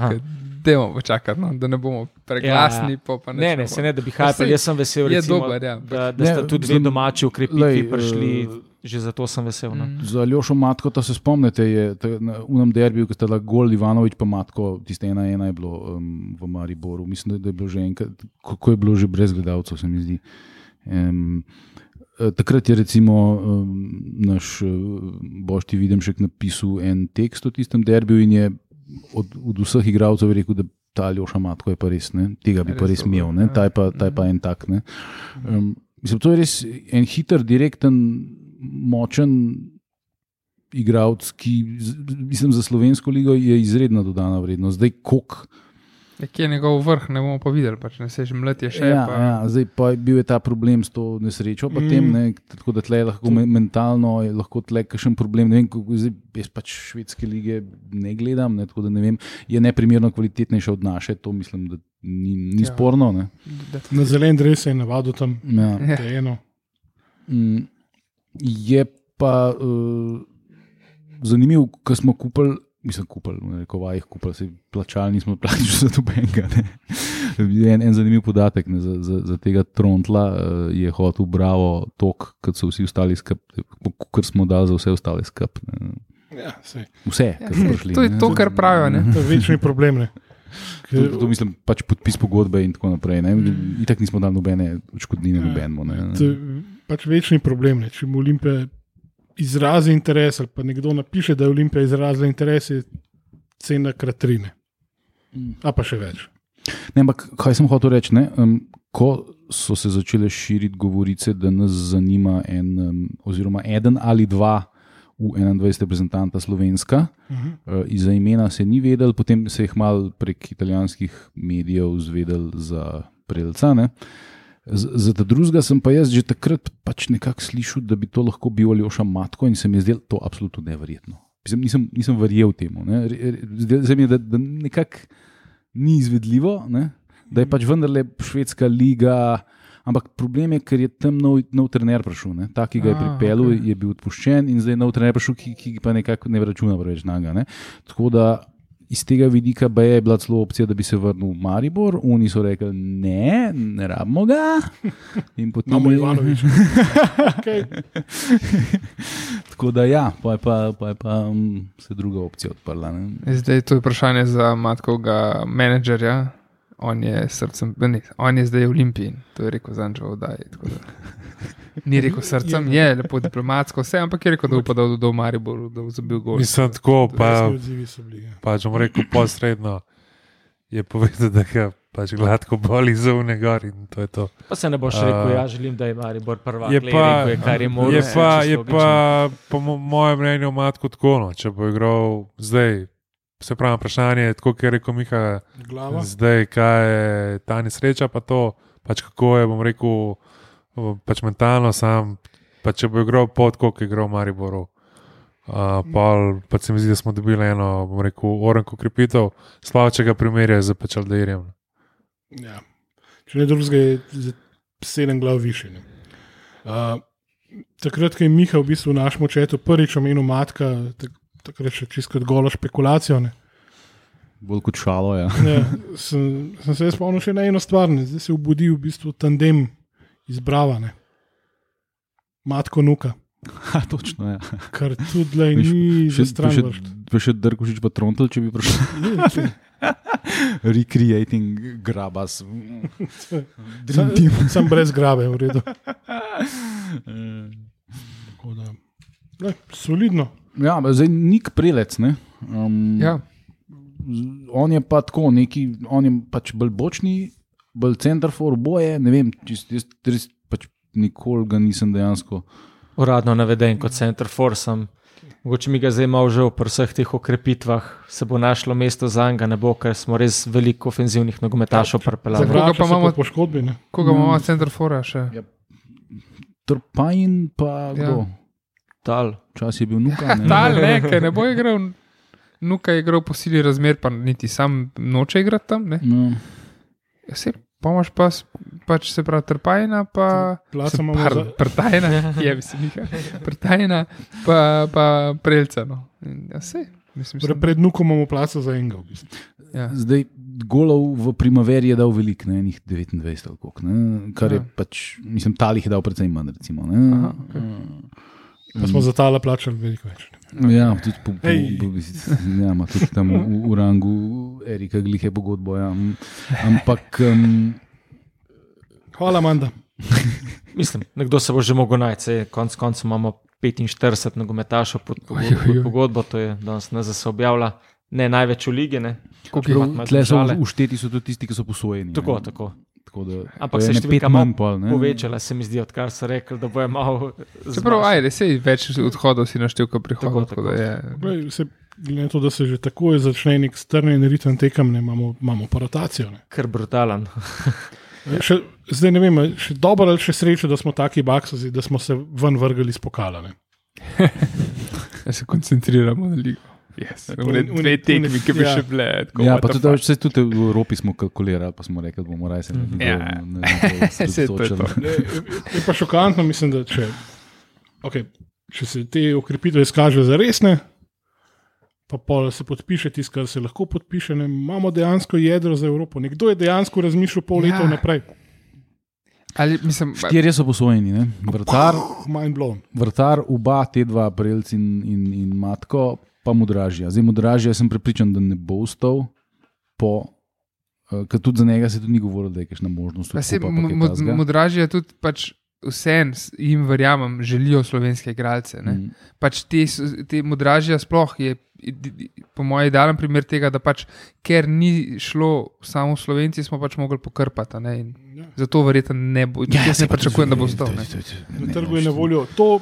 Dajmo počakati, no, da ne bomo preglasni. Ja. pa pa Ne, ne, se ne, da bi Pa hajpali. sej, Jaz sem vesel, recimo, dober, ja. da, da Ne, sta tudi dve domači ukrepitvi prišli. eh, Že zato sem vesel. No. Mm. Za Aljošo Matko, ta se spomnite, je na unem derbiju, ki sta bila gol Ivanovič pa Matko, tiste ena ena je bilo um, v Mariboru. Mislim, da- da je bilo že enkrat, kako je bilo že brez gledalcev, se mi zdi. Um, Takrat je recimo um, naš uh, Bošti Videmšek napisal en tekst o tistem derbiju in je od, od vseh igralcev rekel, da ta Aljoša Matko je pa res, ne? tega bi pa Res res dober, imel, ne? ta je pa, ta je pa en tak. Ne? Um, mislim, to je res en hiter, direkten, močen igralec, ki mislim, za slovensko ligo je izredna dodana vrednost. Zdaj, koliko Kje je njegov vrh, ne bomo pa videli, pač ne se že mleti je še. Ja, pa, ja, zdaj pa je bil je ta problem s to nesrečo, pa Mm. tem, ne, tako da tle lahko me, mentalno je lahko tle kakšen problem. Ne vem, kako, zdaj, jaz pač švedske lige ne gledam, ne, tako da ne vem, je neprimerno kvalitetnejša od naše, to mislim, da ni, ni Ja. sporno. Ne. Na zelen dres je navadil tam, Ja. Ja. to je eno. Mm, Je pa uh, zanimivo, ko smo kupili. Mislim, kupili, v rekovajih, kupili, se plačali, nismo plačali za dobenega. ne. En, en zanimiv podatek ne, za, za, za tega Trontla uh, je hotel bravo tok, kot so vsi ostali skup, kar smo dali za vse ostale skup. ne. Ja, sej. Vse, Ja, kar smo saj, prišli. to je ne. to, kar pravijo, ne. To je večni problem. Ne. To, Ker, to mislim, pač podpis pogodbe in tako naprej. Ne. Itak nismo dali nobene odškodnine, Ja. nobenemu. ne. to je pač večni problem. Ne. Če mu Olimpija izrazi interes, ali pa nekdo napiše, da je Olimpija izrazila interes, je cena kratrine. A pa še več. Ne, ampak kaj sem hotel reči? Ne? Um, ko so se začele širiti govorice, da nas zanima en, um, oziroma eden ali dva v 21. reprezentanta Slovenska, Uh -huh. uh, za imena se ni vedel, potem se je mal prek italijanskih medijev zvedel za Prelca. Ne? Za ta drugega sem pa jaz že takrat pač nekako slišal, da bi to lahko bil Aljoša Matko in se mi je zdelo to absolutno neverjetno. Mislim, nisem, nisem verjel temu. ne. Zdelo se mi je, da, da nekako ni izvedljivo, ne? da je pač vendarle švedska liga. Ampak problem je, ker je tam nov, nov trener prišel, ne? ta, ki ga je pripeljal, okay. je bil odpuščen in zdaj je nov trener prišel, ki, ki pa nekako ne računa preveč na njega. Tako da iz tega vidika pa je bila celo opcija, da bi se vrnil v Maribor, oni so rekli, ne, ne rabimo ga. In potem Imamo Ivanoviča. okay. Tako da ja, pa je pa, pa, je pa um, se druga opcija odprla. Ne? Zdaj to je vprašanje za matkovega menedžerja. On je srcem, ne, on je zdaj v Olimpiji, to je rekel Zančo tako da. Ni rekel srcem, je lepo diplomatsko, vse, ampak je rekel, da upa, da bo v Mariboru, da bo zabil gol. Mislim, tako, pa, ja. pač bom rekel posredno, je povedal, da ga pač gladko boli za unegor in to je to. Pa se ne boš A, rekel, ja želim, da je Maribor prva. Je pa, je, kar je možno. je pa, je pa po mo- mojem mnenju, matko tako, no, če bo igral zdaj. Se pravi, vprašanje je, kot je rekel Miha, Glava. zdaj, kaj je ta nesreča, pa to, pač kako je, bom rekel, pač mentalno sam, pa če bo igral pod, kot je igral v Mariboru. Uh, pol, pa se mi zdi, da smo dobili eno, bom rekel, orenko krepitev, sploh če ga primerjajo z Pečaldeirjem. Ja. Če ne drugega, je za sedem glav više. ne. Uh, takrat, ko je Miha v bistvu v našem očetu prvič omenil matka, tak, takrat še čisto kot golo špekulacijo. Ne. Bolj kot šalo. Ja. Ne, sem, sem se spomnil še na eno stvar, ne. zdaj se je obudil v bistvu tandem izbravane. Matko nuka, Ha, točno, ja. kar tudi le ni za stran. še, vršt. še Drkošič pa Trontel, če bi prišel. Recreating grabas. Sam, sam brez grabe, v redu. Tako da, solidno. Ja, zdaj nik prelec. Ne? Um, Ja, On je pa tako, neki, on je pač bolj bočni, bolj center for boje. Ne vem, čist, jaz res pač nikoli ga nisem dejansko. Uradno naveden kot center forsam. Mogoče mi ga zdaj malo že pri vseh teh okrepitvah, se bo našlo mesto za njega, ne bo, ker smo res veliko ofenzivnih nogometašov pripeljali. Koga Zavrača pa imamo- po poškodbi. Ne? koga Mm. imamo center fora še? Trpajn pa kdo? Ja. Tal. Čas je bil nuka. ne? Tal ne, ker ne bo igral. Nuka je igral po sili razmer, pa niti sam noče igrati tam. Ne? No. Ja, se, pa imaš pa, pač se pravi, trpajna, pa. Pardon, za- Prtajna, je bi se Miha. Prtajna, pa, pa prelca. No. In, ja, se, mislim, Torej, sem, pred nukom imamo placa za enega. V bistvu. ja. Zdaj, golov v primaveri je dal veliko, ne enih 29 ali koliko, ne? kar je Ja. pač, mislim, talih je dal precej manj. Recimo, ne? Aha, okej. Pa smo za tale plačali veliko več. Ja, tudi po, po, po, ja, ima tudi tam v, v rangu Erika Glihe pogodbo. Ja. Mm. Ampak um, Hvala, Manda. Mislim, nekdo se bo že mogel najti, konc koncev imamo 45 nogometašov pod, pod, pod pogodbo, to je danes ne za se objavlja. Ne največ v lige, ne. Tle so države. ušteti so tudi tisti, ki so posojeni. Tako, ne. tako. Tako da, Ampak se je številka pol, ne. Povečala se mi zdi, odkar so rekli, da bo je malo. Čeprav, zmanjšala. ajde, sej več odhodov si naštel, kot prihodov. Tako, Tako, tako. je, Glej, Se, glede na to, da se že takoj začne nek strnen ritem tekem, ne, imamo, imamo pa rotacijo. Ne. Ker brutalen. Še, zdaj ne vem, še dobro ali še srečo, da smo taki baksozi, da smo se ven vrgli iz pokala. Ne. Da se koncentriramo na ligo. Yes. Une, Un- dve un- tekmi, ki bi ja. še bile. tako, Ja, pa tudi, vse tudi v Evropi smo kalkulirali, pa smo rekli, da bomo raje se ligo. Ja. to Saj to je. Ne, pa šokantno, mislim, da če, okay, če se te ukrepitve izkažejo za resne, pa pol se podpiše tisto, kar se lahko podpiše, ne, imamo dejansko jedro za Evropo. Nekdo je dejansko razmišljal pol leta Ja. vnaprej. Ali mislim, Štirje so posvojeni, ne? vrtar, vrtar, oba, te dva, Brelc in, in, in Matko, pa Mudražja. Zdaj, Mudražja sem prepričan, da ne bo ustal, po, uh, ker tudi za njega se tudi ni govorilo, da je kakšna možnost. Pa se je tudi pač vsem, jim verjamem, želijo slovenske igralce. ne. Mm. Pač te, te Mudražija sploh je, po mojem, idealen primer tega, da pač, ker ni šlo samo Slovenci, smo pač mogli pokrpati. ne, in Ja. Zato verjetno ne bo. Ja, jaz ne pa pričakujem, da bo stal. Na trgu je na voljo to,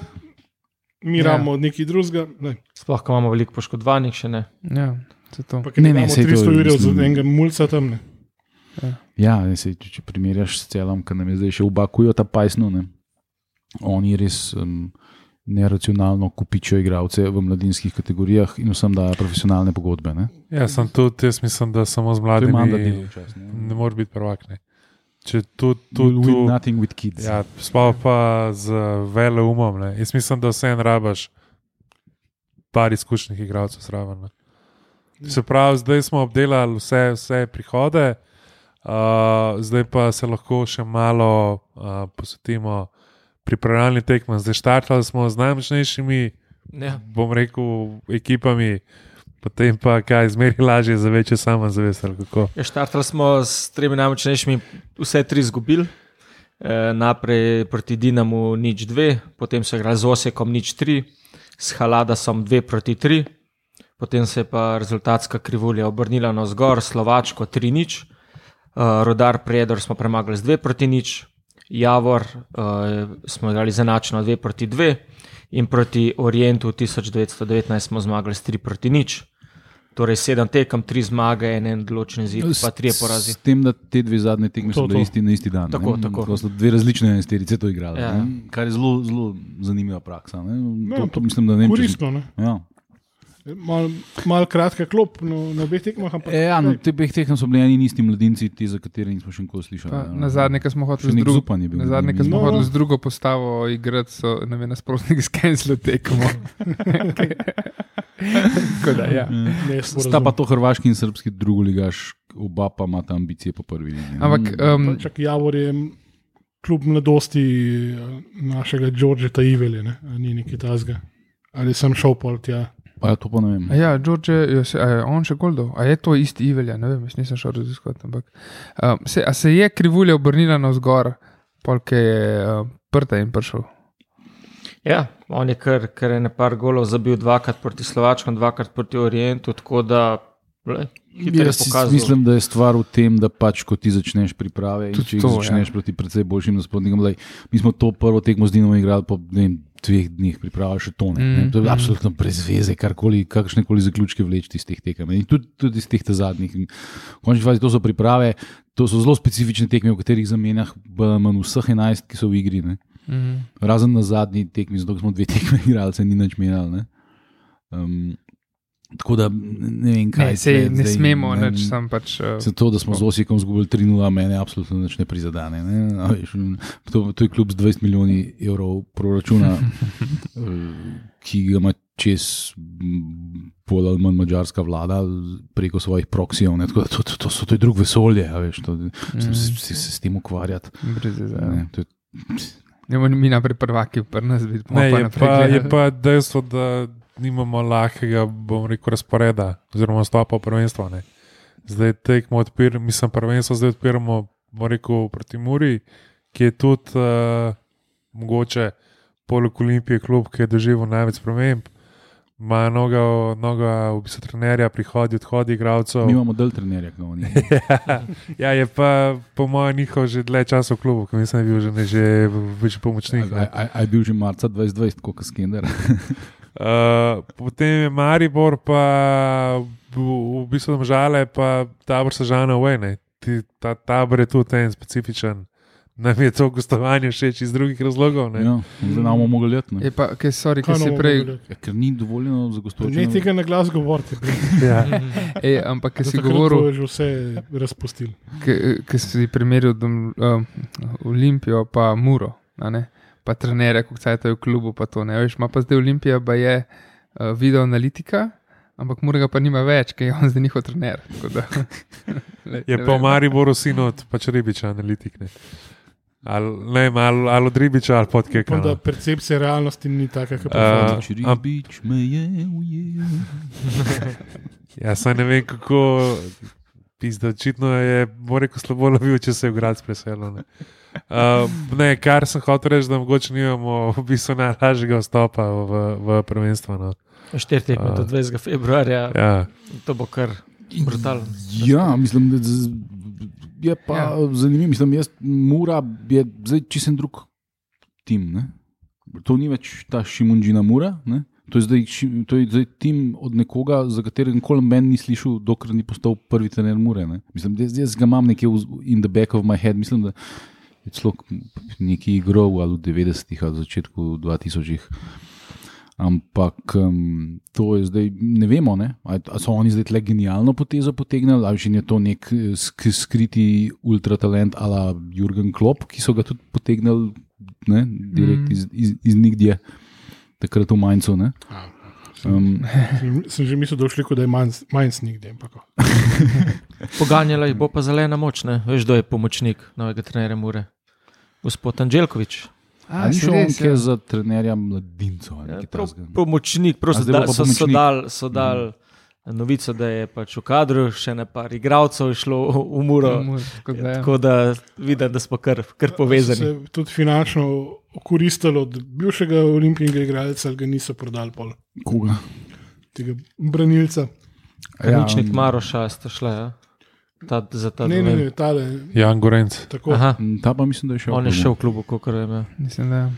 mi Ja. ramo od nekaj drugega. Ne. Sploh, ko imamo veliko poškodovanih, še ne. Ja. Pa, Ne, ne, ne, ne, saj to je, 300 ur za enega mulca tam. Ne. Ja, ne, sej, če, če primerjaš s celom, ki nam je zdaj še ubakujo ta pajsno, ne. oni res um, neracionalno kupičijo igralce v mladinskih kategorijah in vsem dajo profesionalne pogodbe. Ne. Ja, sem tudi, jaz mislim, da samo z mladimi čas. Ne. ne more biti prvak. Ne. Če tu, With tu, nothing with kids. ja, sploh pa z veleumom. Ne. Jaz mislim, da vse en rabaš par izkušenih igralcev zraven. ne. Se pravi, zdaj smo obdelali vse, vse prihode, uh, zdaj pa se lahko še malo uh, posvetimo pripravljalni tekmam. Zdaj štartali smo z najmočnejšimi, Ja. bom rekel, ekipami, potem pa kaj, zmeri lažje za večjo samozavest. Ja, štartali smo s tremi najmočnejšimi, vse tri izgubili. E, najprej proti Dinamu nič dve, potem so igrali z Osekom nič tri, s Haladasom dve proti tri, potem se je pa rezultatska krivulja obrnila na vzgor, Slovačko tri nič, e, Rodar Predor smo premagali z dve proti nič, Javor e, smo igrali zanačno dve proti dve in proti Orientu 1919 smo zmagali s tri proti nič. Torej, sedem tekem, tri zmage, en določen zid, pa tri porazi. S tem, da te dve zadnje tekme To, so bile to. isti na isti dan. Tako, ne. tako. Ko so dve različne enajsterice to igrali. Ja. Ja. Kar je zelo, zelo zanimiva praksa. Ne. Ja, To, to mislim, da ne vem, če Koristno. Ne. Ja. Mal, mal kratka klop no, na obeh tekmah. ampak- E, ja, no, te dveh tekem so bili eni in isti mladinci, ti, za katere nismo še nikoli slišali. Pa, ne. na zadnje, ko smo hoteli z drugo. bil. Na zadnje, smo No, no. hodili z drugo postavo igrati, so nam je nasprotnik skenzlo tekmo. Da, ja. Ne, Sta pa to hrvaški in srpski drugoligaš, oba pa imata ambicije po prvi liniji. Ampak um, Čak Javor je kljub mladosti eh, našega Đorđeta Ivelja, ne? ni nekaj tazga. Ali sem šel pol tja. Pa ja, to pa ne vem. ja, George, je, je on še Goldo, a je to isti Ivelja, ne vem, nisem šel raziskovati. Ampak um, se, a se je krivulja obrnila na vzgor, polk je um, prta in prišel. Ja, on je kar, kar je nepar golov zabil dvakrat proti Slovačkom, dvakrat proti Orientu, tako da le, Jaz mislim, da je stvar v tem, da pač, ko ti začneš priprave in Tudi če to, začneš ja. proti precej boljšim nasprotnikom. Mi smo to prvo tekmo z Dinom igrali po vem, dveh dneh, pripravljali še tone. Mm, Mm, to je mm. absolutno brez veze, karkoli, kakršne koli zaključke vleči iz teh tekem. In tudi, tudi iz teh zadnjih. V končni fazi to so priprave, to so zelo specifične tekme, v katerih zamenjah manj vseh 11, ki so v igri. Ne? Mhm. Razen na zadnji tekmi, zato smo dve tekme igrali, se ni nič menjal. ne. Um, tako da ne vem, kaj Ne, sej, ne zdaj, smemo, ne, nič sam pač. Uh, Se to, da smo z Osijekom izgubili 3-0, mene absolutno nič ne prizadene. Ne? A veš, To, to je kljub z 20 milijoni evrov proračuna, eh, ki ga ima čez pol ali manj mađarska vlada preko svojih proksijev. ne, Tako da to, to, to, so, to je drug vesolje, a veš, to, Mhm. se, se, se s tem ukvarjati. veze, ja. ne, to je- Ne mi naprej prvaki, pri nas vidimo. Ne, je, pa, je pa dejstvo, da nimamo lahkega, bom rekel, razporeda oziroma stopa v prvenstvo. Ne. Zdaj tekmo odpiramo, mislim, prvenstvo zdaj odpiramo, bom rekel, proti Muri, ki je tudi uh, mogoče poleg Olimpije klub, ki je doživel največ sprememb. Ima mnogo, mnogo v bistvu trenerja, prihodi, odhodi igralcev. Mi imamo del trenerja, kot oni. ja, je pa po mojem njihov že dlje časa v klubu, ki mislim, da je bil že, ne, že več pomočnik. A, ne. a, a je bil že marca 2020, kot Skender. Uh, potem je Maribor, pa v, v bistvu žale, pa tabor se žene v Ta tabor je tudi en specifičen. Nam je to gostovanje všeč iz drugih razlogov. Ne? Ja, zdaj nam bomo mogli leteti. Je pa, kaj, sorry, Kaj si prej. Ja, ker ni dovoljeno za gostovanje. Ne tega na glas govorite, Ja. Ej, ampak, kaj si ker govoril, to je že vse razpustil. ki si primerjal dom, uh, Olimpijo, pa Muro? Pa trenere, kako se je v klubu. Pa to, ne, veš, ima pa zdaj Olimpija, pa je uh, video analitika, ampak Mura ga pa nima več, ker je on zdaj njihov trener. tako Da, Lej, Je pa v. Mariboru sin od pač ribiča, analitik. Ne? Ali, ne ali, ali od ribiča ali pod da kekam. percepcija realnosti ni taka, kot Uh, uh, am- Ribič me je ujel. Ja, saj ne vem kako. Pizda, očitno je, bo rekel, slabo lovil, če se je v grad preselil. Uh, ne, kar sem hotel reči, da mogoče nimamo v bistvu najlažjega vstopa v, v prvenstvo. No. Štiri tekme do 20. februarja, Ja. to bo kar brutalno. Ja, mislim, da z- je pa ja. Zanimivo. Mislim, jaz, Mura je zdaj čisen drug tim. Ne? To ni več ta Šimunžina Mura. Ne? To je, zdaj, to je zdaj tim od nekoga, za katerega nikoli meni ni slišal, dokler ni postal prvi trener Mure. Ne? Mislim, da jaz, jaz ga imam nekje v- in the back of my head. Mislim, da je celo neki igral ali v 90-ih ali začetku 2000-ih. Ampak um, to je zdaj, ne vemo, ne? ali so oni zdaj le genialno potezo potegnili, ali že je to nek sk skriti ultratalent, ala Jurgen Klopp, ki so ga tudi potegnili ne, direkt Mm. iz, iz, iz nikdje, takrat v Mainzu. ne. Um, sem že mislil, da je šli, da je snigde. ampak- Poganjala jih bo pa zelena moč, ne? veš, kdo je pomočnik novega trenerja Mure. Gospod Anželkovič. A, Ali ni šel on kje ja. za trenerja mladincev? Ja, prav, pomočnik, prav A so, zdaj bo da, so, so dal, so dal novico, da je pač v kadru, še ne par igralcev je šlo v Muro. Mur, tako da, ja. Tako da vidim, da smo kar, kar povezani. Se tudi finančno koristili od bivšega olimpijskega igralca, ali ga niso prodali pol Koga? tega branilca. Kaničnik um, Maroša ste šli, ja? Ta, za ta Ne, ne, ne, tale. Jan Gorenc. Tako, Aha, m, Ta pa mislim, da je šel. on je v šel v klubu, kot je imel. Mislim, da. ja.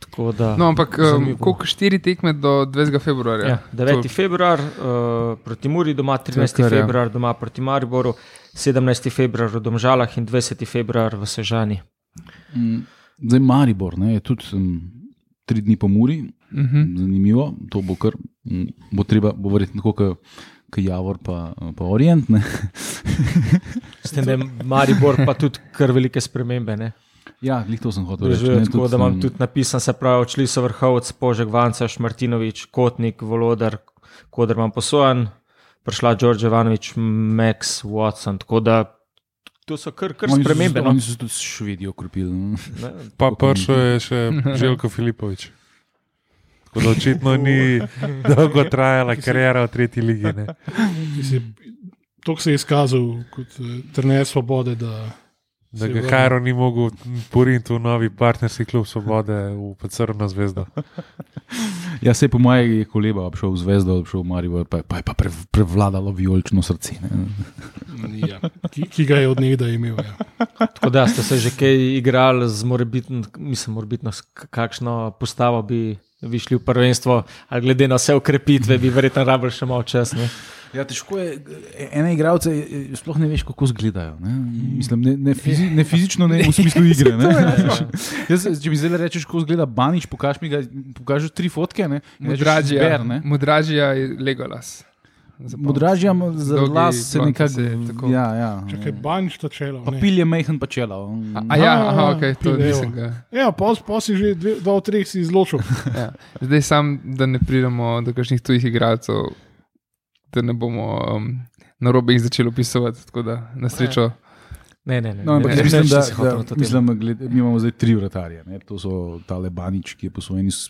Tako da, No, ampak um, koliko štiri tekme do 20. februarja? Ja, 9. To- februar uh, proti Muri, doma 13. kar, ja. februar doma proti Mariboru, 17. februar v Domžalah in 20. februar v Sežani. Mm, Zdaj Maribor, ne, je tudi um, tri dni po Muri, Uh -huh. zanimivo, to bo kar, mm, bo treba, bo verjetno tako, kot Javor, pa, pa Orient. Ne. S tem, da je Maribor pa tudi kar velike spremembe. Ne? Ja, glih to sem hotel reči. Ne, tako tudi, da imam tudi napisan, se pravi, odšli so vrhovec, Požek, Vanca, Šmartinovič, Kotnik, Volodar, Kodr imam posojen, prišla Đorđe Ivanovič, Max, Watson. Tako da to so kar, kar oni so spremembe. No? Oni so tudi Švedijo okrepili. no. Ne? Pa prišel je še Željko Filipovič. Tako da očitno ni dolgo trajala karijera v tretji ligi. Ne. ki se je- Toliko se je izkazal kot eh, trener svobode, da Da ga. Kajro ni mogel poriniti v novi partnerski klub Svobode v Crno zvezdo. Ja, se je po mojem je koleba obšel v Zvezdo, obšel v Maribor, pa, pa je pa prev- prevladalo vijolično srce. Ne. ja, ki, ki ga je od nekdaj imel. Ja. Tako da ste se že kaj igrali z morebitno, mislim, morebitno, kakšno postavo bi, bi šli v prvenstvo, ali glede na vse ukrepitve, bi verjetno rabili še malo časa. ne. Ja, težko je. Ene igralce eh, sploh ne veš, kako izgledajo. Ne? Mislim, ne, ne, fizi, ne fizično, ne v smislu igre. Ne? Jaz, če mi zdaj rečeš, kako izgleda Banič, pokaži mi ga, pokaži tri fotke. Mudražija, je Legolas. Mudražija ima za las se nekako. Ja, ja. Čakaj, banč ta čelo. Pa ne. pil je mehen pa čelo. A, a ja, aha, okay, to evo. nisem ga. Ja, pos, pos si že dve, dva od treh si izločil. Ja. Zdaj sam, da ne pridemo do kakšnih tujih igralcev, da ne bomo um, na robe jih začeli opisovati. Tako da na srečo. Ne, ne, ne. No, ampak ne, jaz mislim, ne, da, si da to mislim, gled, mi imamo zdaj tri vratarje. Ne? To so tale Banič, ki je posvojen iz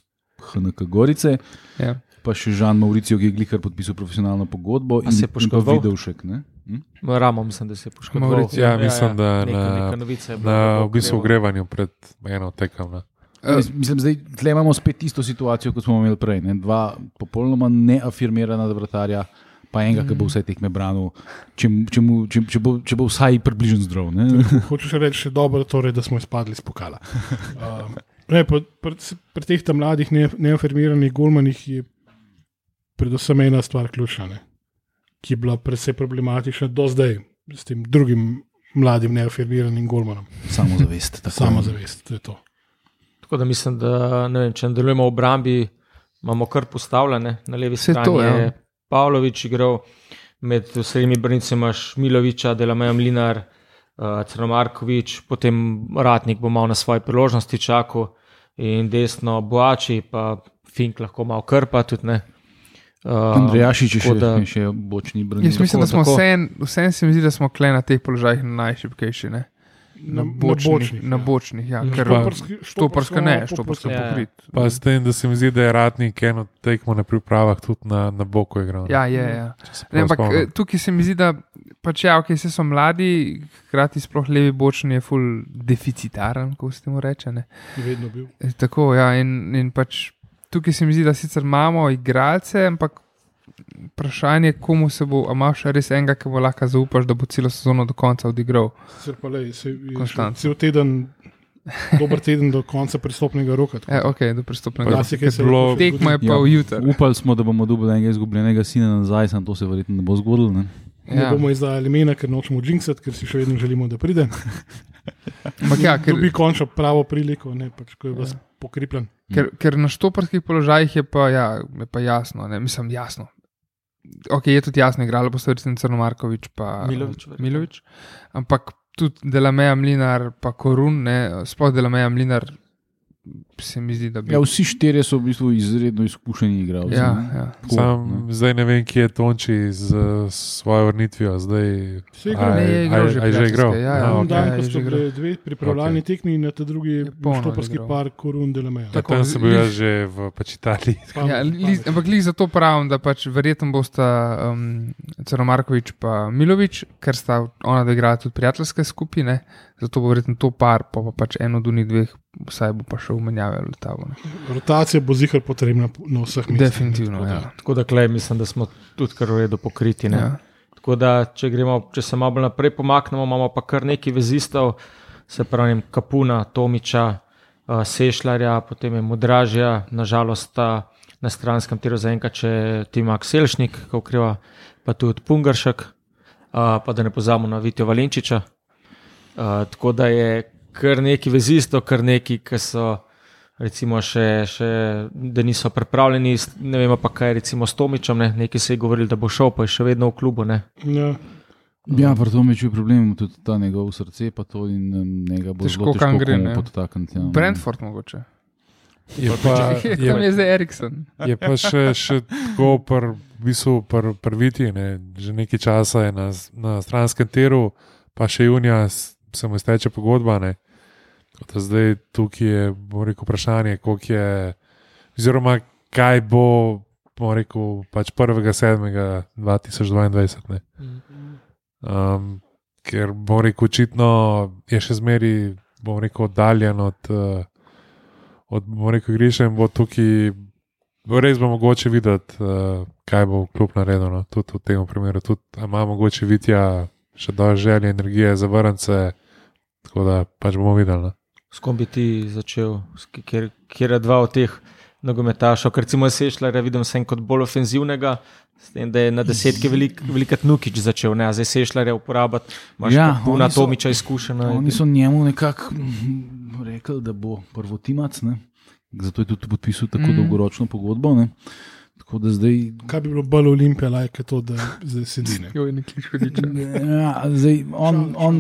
HNK Gorice, Ja. Pa še Žan Mauricijo, ki je glihar podpisal profesionalno pogodbo. A se je in pa poškodoval? Vidovšek. ne? Hm? Ramo, mislim, da se je poškodoval. Mauricio. Ja, mislim, da neka, na- neka novica je bila, Na v bistvu ogrevanju pred eno tekom. Ne. Uh, Mislim, da tle imamo spet isto situacijo, kot smo imeli prej. Ne? Dva popolnoma neafirmirana vratarja, pa enega, ki bo vse tekme branil, če, če, mu- če, če, bo, če bo vsaj približen zdrav. Ne? Hočeš reči, dobro, torej, da smo izpadli iz pokala. Uh, Ne, pa, pri, pri teh tam mladih ne, neafirmiranih golmanih je predvsem ena stvar ključna, ne, ki je bila predvsej problematična do zdaj s tem drugim mladim neafirmiranim golmanom. Samozavest. tako. Samozavest, to je to. Tako da mislim, da ne vem, če nadaljujemo v obrambi, imamo kar postavljene. Na levi Saj strani to, ja. je Pavlović igral, med srednjimi brnici imaš Miloviča, Delamejo Mlinar, uh, Crnomarkovič, potem Ratnik bo mal na svoje priložnosti čakal in desno Boači, pa Fink lahko malo krpa tudi ne. Uh, Andrejašič je še, tako da- je še bočni brnil. Jaz mislim, da smo tako. vse, vse se mi zdi, da smo kle na teh položajih najšipkejši. Ne? Na- Na na bočnih. bočnih, Na ja. bočnih, ja. Ker Pa- Štoparski- štoparska ne, štoparsko štoparska Ja, ja. pokrit. Pa s tem, da se mi zdi, da je Ratnik eno tekmo na pripravah tudi na, na boku igral. ne. Ja, je, ja. Ne, ampak spomnim. eh, tukaj se mi zdi, da pač ja, okay, so mladi, hkrati sploh levi bočni je ful deficitaren, ko se temu reče. Ne. Vedno bil. E, Tako, ja, in, in pač tukaj se mi zdi, da sicer imamo igralce, ampak vprašanje, komu se bo, a imaš res enega, ki bo lahko zaupaš, da bo celo sezono do konca odigral. Sicer pa lej, se je cel teden, dober teden do konca pristopnega roka. E, da ok, do pristopnega. Včasih je bilo- Tekma je pa Ja, v jutri. Upali smo, da bomo dobili enega izgubljenega sina nazaj, samo to se verjetno ne bo zgodilo. Ne? Ne Ja. bomo izdajali imena, ker nočemo jinxati, ker si še vedno želimo, da pride. Ampak ja, ker, Dobi končno pravo priliko, ne pač, ko je vas Ja. pokripljen. Ker, ker na štoparskih položajih je pa, ja, je pa jasno, ne, mislim jasno. Ok, je tudi jasno, igrali boste recimo Crnomarkovič pa Milović, verjetno. Milovič, ampak tudi Delameja Mlinar pa Korun, ne, sploh Delameja Mlinar se mi zdi, da bi. Ja, vsi štirje so v bistvu izredno izkušeni igralci. ja, ne. ja. Tako, Sam ne. zdaj ne vem, kje je Tonči z svojo vrnitvijo. Zdaj, Se igra, a Ne, je igral a- že a je že igral. ja, ja. A, En ok. dan, ja, ko že bili dve pripravljalni tekmi, na ta drugi štoparski igral. par Korun Delameja. Ja, Tako, tam sem bil jaz že v pač Italiji. Ja, li, ampak li zato pravim, da pač verjetno bosta um, Crnomarkovič in Milovič, ker sta ona dva igrala tudi prijateljske skupine, zato bo verjetno to par, pa, pa pač eno od unih dveh, vsaj bo pa še umenjave letavo. ne. Rotacija bo zihar potrebna na vseh mestih. Definitivno, Tako da- ja. Tako da klej mislim, da smo tudi kar v redu pokriti. ne. ja. Tako da, če, gremo, če se malo bolj naprej pomaknemo, imamo pa kar nekaj vezistov, se pravi ne Kapuna, Tomiča, uh, Sešljarja, potem je Mudražja, nažalost sta na stranskem tiru zaenkrat še Timak Selšnik, ki ukriva, pa tudi Pungaršek, uh, pa da ne pozamo na Vitijo Valenčiča. Uh, tako da je kar nekaj vezistov, kar nekaj, ki so. Recimo, še, še, da niso pripravljeni, ne vemo pa kaj, recimo s Tomičem, ne? nekaj se je govorilo, da bo šel, pa je še vedno v klubu. Ne? Ja, Ja, pri tom je problem, tudi ta njegov srce, pa to in um, njega bo Težko težko gre, podtakniti. Ja. Brentford mogoče. Je pa, Tam je je, zdaj Erikson. je pa še, še tako pr, v bistvu pr, prviti. Ne. Že nekaj časa je na, na stranskem tiru, pa še junija se mu izteče pogodba. Ne. Zdaj tukaj je rekel, vprašanje, koliko je, oziroma kaj bo, bom rekel, pač 1.7.2022. ne. Um, ker bom rekel, očitno je še zmeraj, bom rekel, oddaljen od, uh, od bom rekel, igrišča in bo tukaj res bo mogoče videti, uh, kaj bo klub naredil. No. Tudi v tem primeru, tudi ima mogoče vitja še dovolj želje, energije za vrnce, tako da pač bomo videli. No. S kom bi ti začel, kjer, kjer je dva od teh nogometašov, ker recimo Sešljarja vidim sem kot bolj ofenzivnega, s tem, da je na desetke velik, velikat Nukič začel, ne, a zdaj Sešljarja uporabljati, imaš Ja, ja, so- Tomiča izkušena. Oni so njemu nekako mm, rekli, da bo prvotimac, ne? zato je tudi podpisal tako mm. dolgoročno pogodbo. Ne? Tako da zdaj, kaj bi bilo bolj olimpija, like to, da zdaj sedi. Ne? Nekaj škodiča. ja, zdaj on, on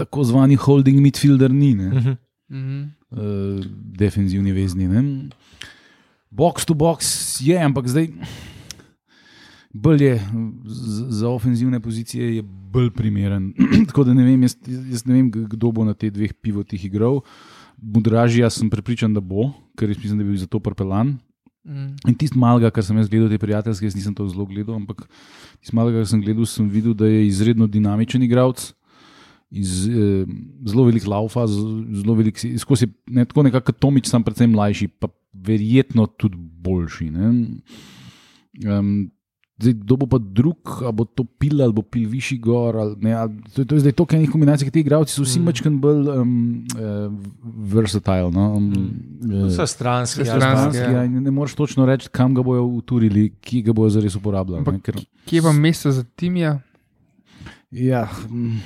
tako zvani holding midfielder ni, ne? Mhm. Mhm. uh, defenzivni vezni. Ne? Box to box je, ampak zdaj bolj je za ofenzivne pozicije je bolj primeren. Tako da ne vem, jaz, jaz ne vem, kdo bo na teh dveh pivotih igral. Mudražija sem prepričan, da bo, ker jaz mislim, da bi bil zato prpelan. Mhm. In tisti malega, kar sem jaz gledal, te prijateljske, jaz nisem to zelo gledal, ampak tisti malega, kar sem gledal, sem videl, da je izredno dinamičen igralec. Iz, eh, zelo velik laufa, zelo velik, skozi, ne, tako nekako Tomič, sam predvsem mlajši, pa verjetno tudi boljši. ne. Um, Zdaj, kdo bo pa drug, ali bo to pil ali bo pil višji gor. Ali, ne, ali, to, to je zdaj to, kar je enih kombinacij, ki ti igravci so vsi mm. mačken bolj um, uh, versatile. No? Um, mm. Stranske, Vse ja, stranske. Stranski, ja, in ne moreš točno reči, kam ga bojo uturili, ki ga bojo zares uporabljali. Ampak ne, ker- Kje pa mesto za Timija? Ja, mm,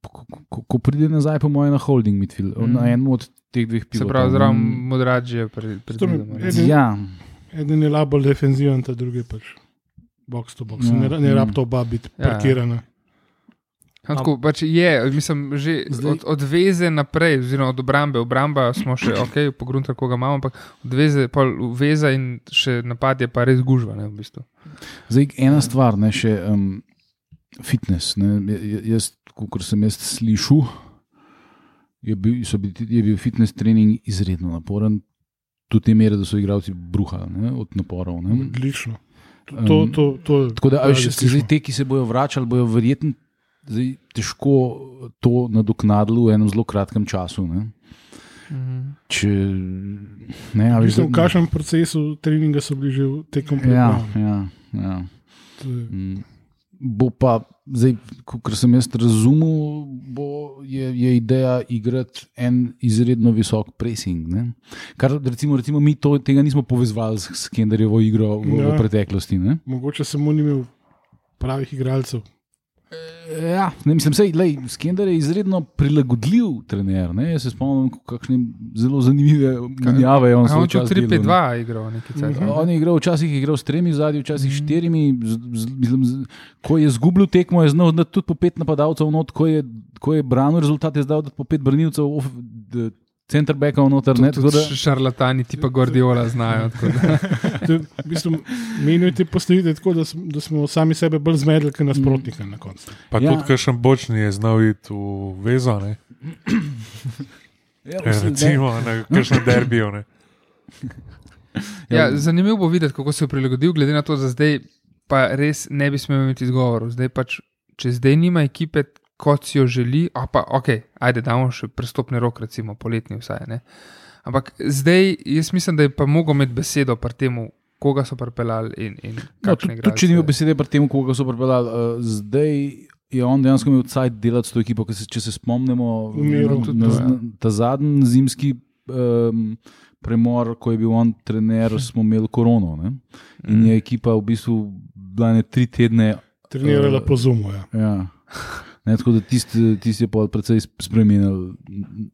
ko, ko, pride nazaj, po mojem, na holding midfield, mm. na enem od teh dveh Se pilotov. pravi, zraven modradže pred To mi- predvidoma. eden- Ja, Eden je labo defenziven, ta drugi pač box to box. Ja. Ne, ne Mm. rab to oba biti Ja, ja. parkirana. Ja, Tako, pač je, mislim, že Zdaj- od, od veze naprej, oziroma od obrambe. Obramba smo še ok, pogrunta, koga imamo, ampak od veze, pol veza in še napad je pa res gužva. Ne, v bistvu. Zdaj, ena stvar, ne, še um, fitness. Ne, jaz, kot sem jaz slišal, je bil, so bili, je bil fitness trening izredno naporen, do te mere, da so igralci bruhali ne, od naporov. Ne. Odlično. To, to, Um, to, to, Tako da, a radi veš, zdaj, te, ki se bodo vračali, bodo verjetno zdaj, težko to nadoknadili v enem zelo kratkem času. Ne. Mhm. Če, ne, a veš, Mislim, v da- kakšnem procesu treninga so bili že v tekom Ja, priprav. ja, ja. To je- Mm. Bo pa, zdaj, kot sem jaz razumel, bo, je, je ideja igrati en izredno visok pressing. Ne? Kar recimo, recimo mi to, tega nismo povezali s Skenderjevo igro v, ja. v preteklosti. Ne? Mogoče samo ni imel pravih igralcev. Ja, ne, mislim, da je Skender izredno prilagodljiv trener. Ne? Jaz se spomnim, kakšne zelo zanimive menjave je on je čas v delal, ne. 3-5-2 igral nekaj časa. Mhm. On je igral, včasih je igral s tremi zadnji, včasih s Mhm. štirimi. Z, z, mislim, z, ko je izgubil tekmo, je znal dati tudi po pet napadalcev, not, ko, je, ko je branil rezultat, je zdal dati po pet branilcev, of, d, centerbackov noter. Ne, tako da, Tudi šarlatani, tipa Gordiola, znajo. v bistvu, Menijo te postavitve tako, da, da smo sami sebe bolj zmedli, kot nasprotnika na koncu. Pa Ja. ja. tudi, kakšen bočni je znal iti v vezo, ne? ja, E, recimo na kakšnem derbiju. Ne? Ja, zanimivo bo videti, kako se je prilagodil, glede na to, da zdaj pa res ne bi smel imeti izgovorov. Zdaj pač, če zdaj nima ekipe, kot si jo želi, a pa ok, ajde, damo še prestopni rok, recimo poletni vsaj. Ne? Ampak zdaj jaz mislim, da je pa mogel imeti besedo pri tem, koga so pripeljali in, in No, kakšne tudi, tudi če ni imel besede pri tem, koga so pripeljali, uh, zdaj je on dejansko imel cajt delati s to ekipo. ker Se, če se spomnimo, V miru. na, Tudi na, ja. na, ta zadnji zimski um, premor, ko je bil on trener, smo imeli korono. Ne? In je ekipa v bistvu bila ne tri tedne. Trenirala Eh, po zumu. Ja. Ja. Ne, tako da tisti tist je pa precej spremenil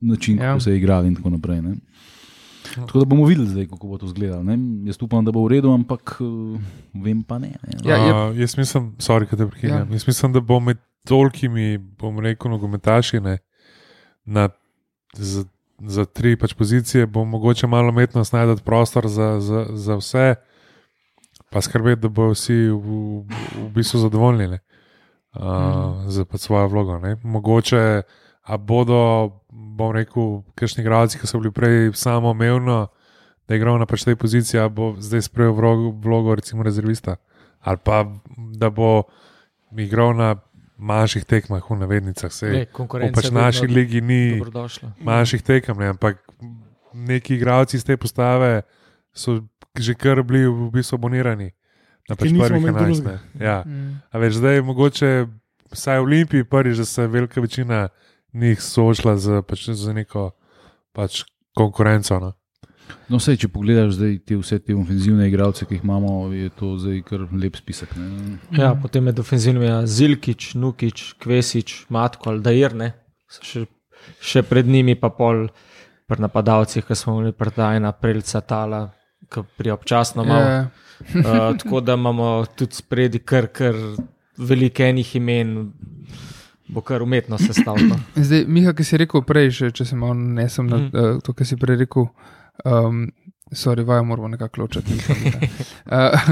način, Ja. kako se je igrali in tako naprej. Ne. Tako da bomo videli, zdaj, kako bo to izgledalo. ne. Jaz upam, da bo v redu, ampak uh, vem pa ne. ne. Ja, je- Uh, jaz mislim, sorry, da. Ja. Ja. Jaz mislim, da bo med tolkimi, bom rekel, nogometaši ne, na, za, za tri pač pozicije, bo mogoče malo umetnost najti prostor za, za, za vse, pa skrbeti, da bodo vsi v, v bistvu zadovoljni ne, uh, mm. za pač svojo vlogo. Ne. Mogoče bodo, bom rekel, kakšni igralci, ki so bili prej samo omejeno, da je igral na pač tej poziciji, a bo zdaj sprejel vlogo, vlogo recimo rezervista. Ali pa da bo igral na manjših tekmah, v navednicah. Ne, Sej, v konkurenca pač naši ligi ni dobrodošla. manjših tekem, ne, ampak neki igralci iz te postave so že kar bili v bistvu abonirani. Na pač Ki nismo prvih med 11. drugimi. ne. Ja. Mm. A veš, zdaj je mogoče, vsaj v Olimpiji, prvič, da se velika večina njih soočila z, pač, z neko pač, konkurenco. No. No, vse, če pogledaš zdaj te vse te ofenzivne igralce, ki jih imamo, je to zdaj kar lep spisek. Ne? Ja, potem med ofenzivnimi je Zilkič, Nukič, Kvesič, Matko, Aldair, ne. Še, še pred njimi pa pol pri napadalcih, ki smo imeli predajna, Prelca, Tala, ki pri občasno malo. Ja, Uh, tako da imamo tudi spredi kar, kar veliko enih imen, bo kar umetno sestavljeno. Zdaj, Miha, ki si rekel prej, še, če se malo nesem na Mhm. uh, to, kar si prej rekel, um, sorry, vajo moramo nekako ločiti. uh,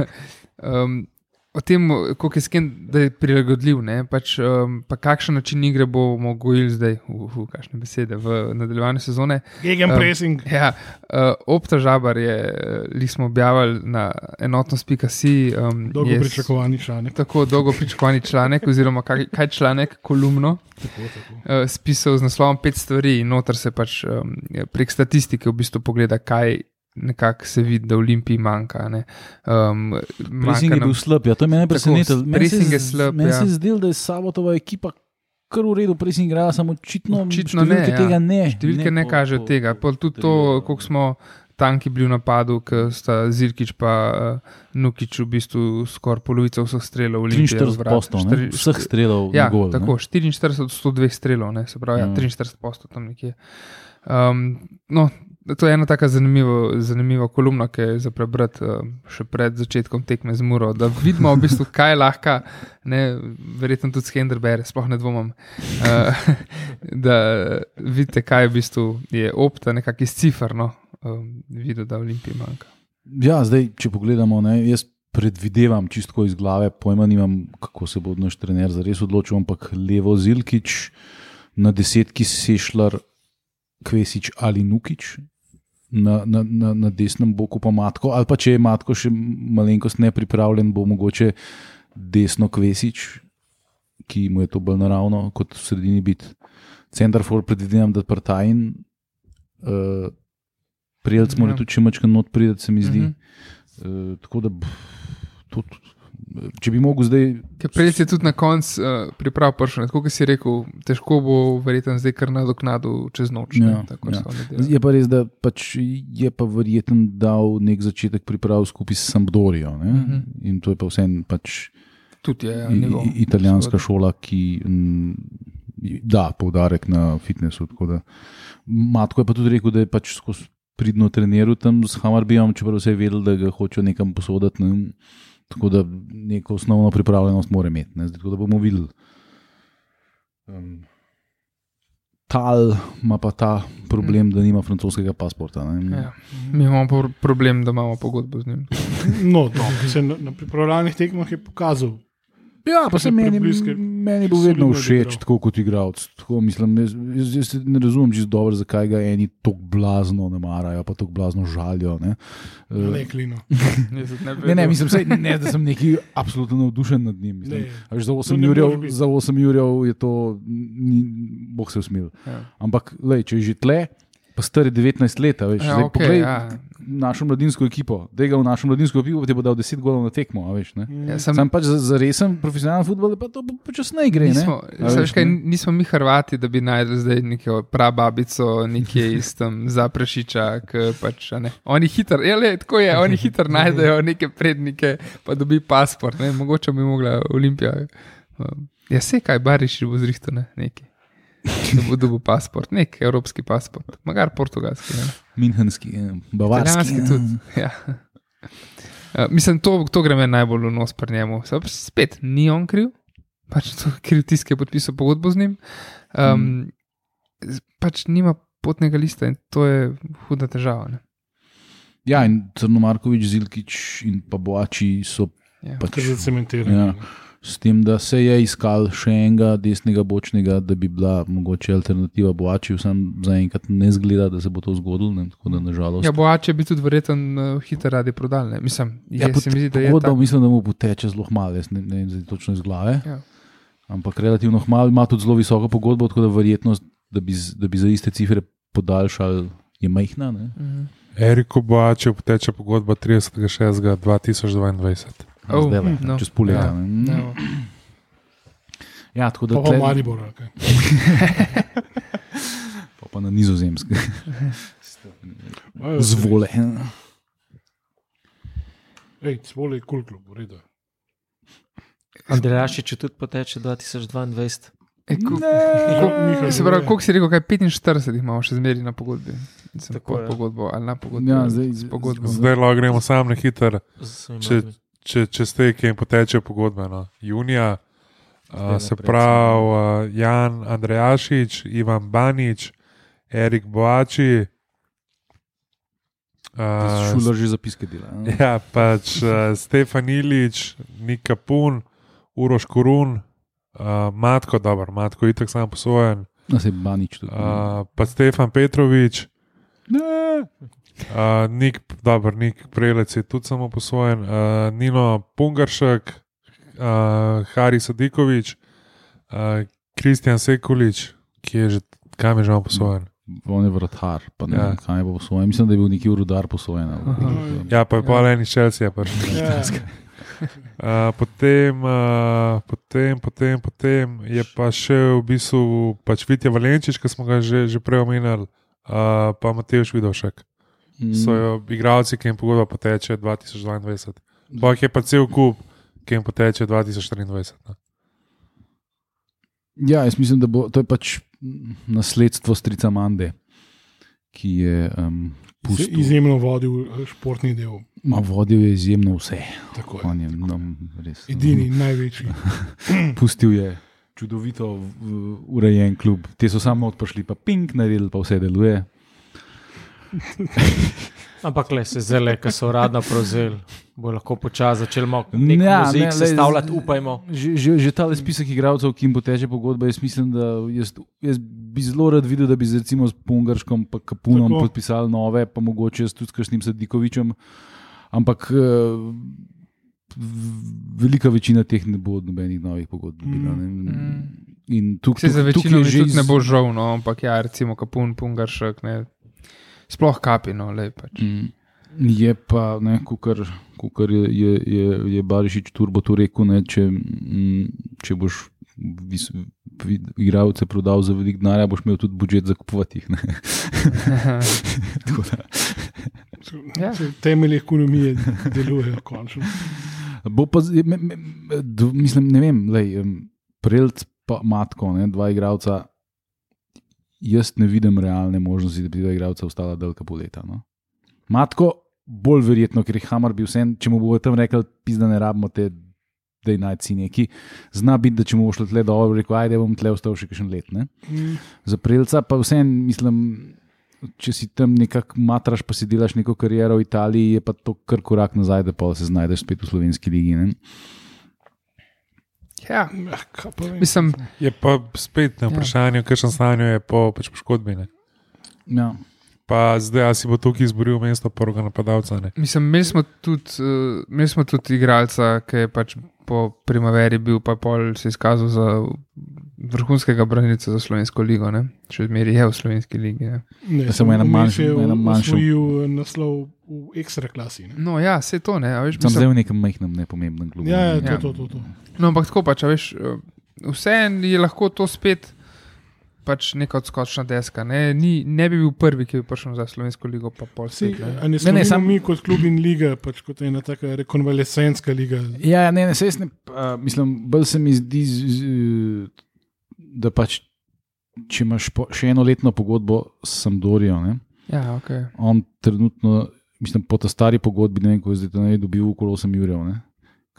um, o tem, koliko je sken, da je prilagodljiv, ne? pač, um, pa kakšen način igre bomo gojili zdaj, v, v kakšne besede, v nadaljevanju sezone. Gegen Um, pressing. Ja, uh, Opta Žabar je, li smo objavili na enotnost.si. Um, Dolgo je pričakovani članek. Tako dolgo pričakovani članek, oziroma kaj, kaj članek, kolumno, Tako, tako. uh, spisal z naslovom Pet stvari in noter se pač um, prek statistike v bistvu pogleda, kaj nekako se vidi, da Olimpiji manjka. ne. Um, Pressing je nam- bil slab, ja, to je mene presenetilo. Meni se je slab, Meni ja. se je zdelo, da je Sabotova ekipa kar v redu, pressing igrala, samo očitno, Očitno ne, ja. tega ne. Številke ne po- kažejo tega. po- Pol tudi to, koliko smo tanki bili v napadu, ker sta Zirkič pa uh, Nukič v bistvu skoraj polovico vseh strelov. Olimpije 43 v vrat. postov, ne? Štiri- vseh strelov Ja, gol. ne. tako, 44 od 102 strelov, ne, se pravi, ja. Ja. 43 postov tam nekje. Um, no, to je ena tako zanimiva, zanimiva kolumna, ki je za prebrati uh, še pred začetkom tekme z Muro, da vidimo v bistvu, kaj lahko, ne, verjetno tudi Skender bere, sploh ne dvomim. Uh, da vidite, kaj v bistvu je opta, nekako izcifrno, um, videl, da Olimpiji manjka. Ja, zdaj, če pogledamo, ne, jaz predvidevam čisto iz glave, pojma nimam, kako se bo naš trener zares odločil, ampak levo Zilkič, na desetki Sešljar, Kvesič ali Nukič. Na, na, na, na desnem boku pa Matko, ali pa če je Matko še malenkost nepripravljen, bo mogoče desno Kvesič, ki mu je to bolj naravno, kot v sredini biti. Centerfor predvidevam, da Partajn, uh, Prijelc mora Ja. tudi če mačka not prideti, se mi zdi. Mhm. Uh, tako da, pff, tudi, če bi mogel zdaj, Ker prej si tudi na koncu uh, priprav prišel, tako kot si rekel, težko bo verjetno zdaj kar nadoknadil čez noč. ne, Ja, tako ja. je pa res, da pač je pa verjeten dal nek začetek priprav skupaj s Sampdorijo. Mhm. Mm -hmm. In to je pa vseeno pač Tudi je ja, i- italijanska Seveda. šola, ki mm, da poudarek na fitnessu. Matko je pa tudi rekel, da je pač skozi pridno treniral tam s Hamarbijem, čeprav se je vedel, da ga hoče nekam posoditi. Ne? Tako da neko osnovno pripravljenost mora imeti. Ne? Zdaj, tako da bomo videli. Um, Tal ima pa ta problem, da nima francoskega pasporta. ne. Ja. Mi imamo pa problem, da imamo pogodbo z njim. No, se na, na pripravljalnih tekmah je pokazal. Ja, pa se meni, meni bo vedno všeč, tako kot igralec. Tako mislim, jaz, jaz, jaz ne razumem čisto dobro, zakaj ga eni tako blazno ne marajo, pa tako blazno žalijo. Ne, Ne, Eh, klino. ne, ne, mislim, sej, ne, da sem neki absolutno navdušen nad njim. Mislim, Ne. a veš, za, 8 ne jurjev, za 8 jurjev je to, ni, boh se usmil. Ja. Ampak, lej, če je že tle, pa star je 19 let, a veš, Ja, zdaj, okay, poglej ja. našo mladinsko ekipo, da ga v našo mladinsko ekipo ti bo dal 10 golov na tekmo, a veš. Ne? Ja, sem, Sam pač za, za resen profesionalen futbol, pa to po- počasneje gre. ne. nismo, A saj veš, kaj, ne? nismo mi Hrvati, da bi najdel zdaj neko prababico nekje iz tam zaprašiča. Pač, a ne. oni hitro, ja, le, tako je, oni hitro najdejo neke prednike, pa dobi pasport. Ne. Mogoče bi mogla Olimpija. Um, ja, se kaj, bariš bo zrihto, ne, neki. Da bo dobil pasport, nek evropski pasport, magar portugalski. Ne. Minhenski, eh, bavarski. Italijanski tudi. Ja. Uh, mislim, to, to gre meni najbolj v nos pri njemu. Spet ni on kriv, pač to je kriv tisti, ki je podpisal pogodbo z njim. Um, mm. Pač nima potnega lista in to je huda težava. Ne? Ja, in Crnomarkovič, Zilkič in pa Boači so Ja. pač Kar zacementirano. Ja. S tem, da se je iskal še enega desnega bočnega, da bi bila mogoče alternativa Boači, sam zaenkrat ne zgleda, da se bo to zgodilo. Ne, tako da nažalost. Ja, boače bi tudi verjetno uh, hitro radi prodali. ne. Mislim, ja, pot- se mi zdi, da je pogodba to. mislim, da mu poteče zelo malo, jaz ne, ne vem zdaj točno iz glave. Ja. Ampak relativno malo ima tudi zelo visoko pogodbo, tako da verjetnost, da bi, da bi za iste cifre podaljšali, je majhna. Ne? Mhm. Eriko Boače poteče pogodba 30.6.2022. Oh, Zdajle, no. čez pol leta. Ja. ne. Ja. Tako da Pa tle- Maribor. Okay. pa, pa na nizozemske. Zvole. Ej, svole je kul klub, v redu. Andrejašič tudi poteče 2022. E, ko, Miha ko, se pravi, koliko si rekel, kaj 45 jih imamo še zmeraj na pogodbi? Sem Tako je. pogodbo ali na pogodbi. Ja, zdaj- s pogodbo. Zdaj lahko gremo sam na hiter, Z svojimi Če- če, če steke in poteče pogodbe. No. Junija, uh, se pravi uh, Jan Andrejašič, Ivan Banič, Erik Boači. Uh, Šuler že zapiske dela. ne. Ja, pač uh, Stefan Ilič, Nika Pun, Uroš Korun, uh, Matko, dobro, Matko je tako sam posojen, No, se banič tudi. uh, pa Stefan Petrovič, Ne. Uh, Nik, dobro, Nik Prelec je tudi samo posojen, uh, Nino Pungaršek, uh, Hari Sadikovič, uh, Kristjan Sekulič, ki je že, kam je že on posojen. on je vratar, pa ne Ja. vem, kaj bo posojen. Mislim, da je bil neki rudar posojen. ali- Ja, pa je pa eni Chelsea prišel. Ja, Uh, potem, uh, potem, potem, potem je pa še v bistvu pač Vitja Valenčič, ki smo ga že, že prej omenjali, uh, pa Matejš Vidovšek. Mm. So igralci, ki jim pogodba poteče 2022. Bog je pa cel kup, ki jim poteče 2024. Ne. Ja, jaz mislim, da bo to je pač nasledstvo strica Mande, ki je um, Se pustil. izjemno vodil eh, športni del. Ma vodil je izjemno vse. Tako je. On je no, res. Edini, največji. Pustil je čudovito urejen klub. Te so samo odprli, pa ping naredili, pa vse deluje. Ampak le se zdaj, ki so uradno prevzeli, bo lahko počasi začel nek Ja, ne, glej, sestavljati, upajmo. Že, že, že ta spisek igralcev, ki jim poteče pogodba, jaz mislim, da jaz, jaz bi zelo rad videl, da bi z, recimo s Pungarškom in Kapunom Tako. podpisali nove, pa mogoče tudi s kakšnim Sadikovičem. Ampak eh, velika večina teh ne bo nobenih novih pogodb. dobila, ne. Mm. In tuk, Vse za tuk- večino tukaj mi že iz- ne bo žal, no, ampak ja, recimo Kapun, Pungaršek, ne. Sploh kapino, le pač. Mm. Je pa, kar je, je, je, je Barišič Turbo to rekel, ne, če, mm, če boš vis, vi- igralce prodal za velik denar, boš imel tudi budžet za kupovati jih. Ja. Temelji ekonomije delujejo končno. Bo pa, me, me, d, mislim, ne vem, lej, Prelc pa Matko, ne, dva igralca. Jaz ne vidim realne možnosti, da bi dva igralca ostala dolga pol leta. No. Matko, bolj verjetno, ker je Hamar bil vsem, če mu bo tam rekel, pizda ne rabimo te, da je najci neki. Zna biti, da če mu bo šlo tle dobro, rekel, ajde bom tle ostal še kakšen let. Ne. Mm, Za Prelca pa vsem, mislim, če si tam nekako matraš, pa si delaš neko kariero v Italiji, je pa to kar korak nazaj, da pa se znajdeš spet v slovenski ligi. Ne. Ja, ja, vem. mislim, Je pa spet na Ja. vprašanju, kakšen stanju je po pač poškodbi. Ne. Ja. Pa zdaj, a si bo tukaj izboril mesto prvega napadalca. Ne. mislim, imeli smo tudi, uh, imeli smo tudi igralca, ki je pač po primaveri bil, pa pol se izkazal za vrhunskega branilca za slovensko ligo, ne. Še zmeraj je v slovenski ligi. Ne. Ne, Ja, samo manjšem- je enem manjšem. osvojil naslov v ekstra klasi. Ne? No, ja, vse to ne. a Veš, Sem mislim, zdaj v nekem majhnem, nepomembnem klubu. Ja, ja, Ja. to, to, to. No, ampak tako pač, a veš, vse je lahko to spet pač neka odskočna deska. Ne, Ni, ne bi bil prvi, ki bi prišel za slovensko ligo, pa pol Si, spet. Ne. a ne, Ne, ne, ne, sam- mi kot klub in liga, pač kot ena taka rekonvalescenska liga. Ja, ne, ne, jaz ne, uh, mislim, bolj se mi zdi, z, z, da pač, če imaš po, še eno letno pogodbo s Sampdorijo, ne, Ja, okay. on trenutno, mislim, po ta stari pogodbi, ne vem, ko je zdaj to ne, dobil okoli 8 jurjev, ne,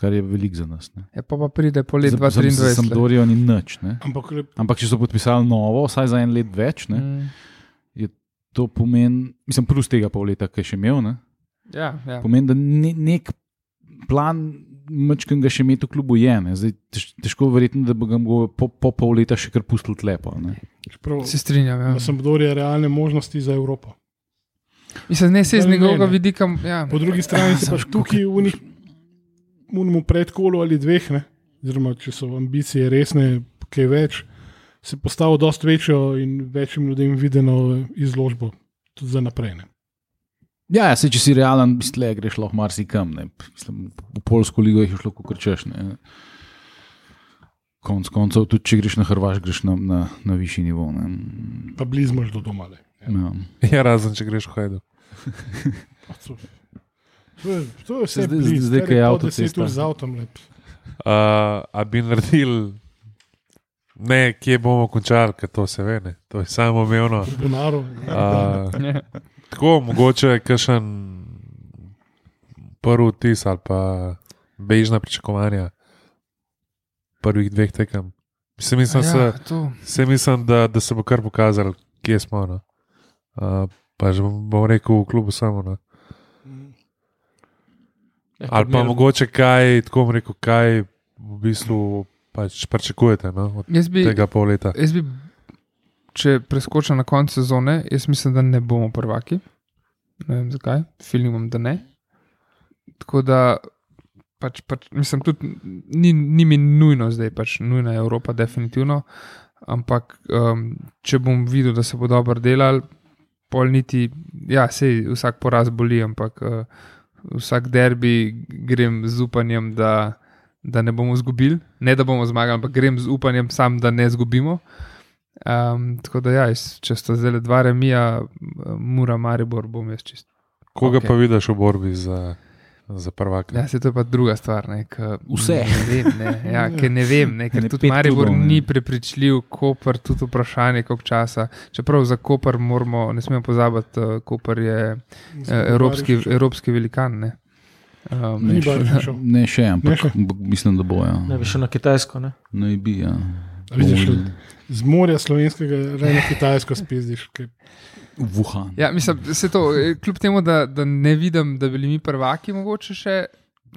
kar je veliko za nas. Ne. ja, pa, pa pride po letu Za- za- Za 2023. le. Sampdorijo ni nič. Ne. Ampak le- Ampak če so podpisali novo, vsaj za en let več, ne, Mm, to pomeni, mislim, plus tega pol leta, ki je še imel, ne, Ja, ja. pomeni, da ne, nek plan. Mečkam ga še imeti v klubu je, ne. Zdaj, tež, težko verjetno, da bo ga bo po, po pol leta še kar pustil tlepo. Ne. čeprav Se strinjam. Ja. da sem bodorja realne možnosti za Evropo. Mislim, ne se iz njegovega vidika. Ja. Po drugi strani se pač tukaj v njih, v predkolu ali dveh, ne? oziroma če so ambicije resne, kaj več, se postavi dosti večjo in večjim ljudem videno izložbo tudi za naprej. Ne? Ja, ja, saj, če si realen, misle, greš lahko marsikam. ne. Mislim, v Polsko ligo jih je šlo, kot češ. ne. Konc koncev, tudi če greš na Hrvaš, greš na, na, na višji nivo. ne. Pa blizu imaš do doma. le. Ja. Ja, razen če greš v Hajdu. To, je, je vse Zdaj- blizu, zdaj, kar ko je po avtocesta. 10 ur z avtom. Le. Uh, a bi naredili, ne, kje bomo končali, ker to se ve, ne. to je samo Bonaru. Uh, tako, mogoče je kakšen prvi vtis ali pa bežna pričakovanja prvih dveh tekem. Se mislim, ja, se, to. se mislim da, da se bo kar pokazalo, kje smo. No. Uh, pa že bom bom rekel v klubu samo. No. Ja, Ali pa mogoče kaj, tako bom rekel, kaj v bistvu pač pričakujete no, od Jaz bi, tega pol leta. jaz bi, če preskočim na konec sezone, jaz mislim, da ne bomo prvaki. Ne vem zakaj, filmom, da ne. Tako da, pač, pač, mislim, tudi ni, ni mi nujno zdaj, pač nujna je Evropa, definitivno. ampak um, če bom videl, da se bo dobro delal, pol niti, ja, sej vsak poraz boli, ampak uh, vsak derbi grem z upanjem, da, da ne bomo izgubili. Ne da bomo zmagali, ampak grem z upanjem sam, da ne izgubimo. Um, tako da, ja, jaz, če sta zdaj le dva remija, mura, maribor, bom jaz čist. Koga Ok. okay. pa vidiš v borbi za, za prvaka? Ja, se to je pa druga stvar. Ne, k, Vse. Ne vem, ne, ja, ker ne vem, ne, ker Ne, tudi Maribor klubov, ne. ni prepričljiv, Koper tudi vprašanje, koliko časa. Čeprav za Koper moramo, ne smemo pozabiti, uh, Koper je uh, evropski, evropski velikan. Ne. Um, Ne, še, ne še, ampak Ne še. mislim, da bo. Ja. Ne bi šel na Kitajsko. Ne? Ne bi. Ja. Vidiš, z morja slovenskega, rejno kitajsko spizdiš. kaj- Wuhan. ja, mislim, se to, eh, kljub temu, da, da ne vidim, da bi bili mi prvaki, mogoče še.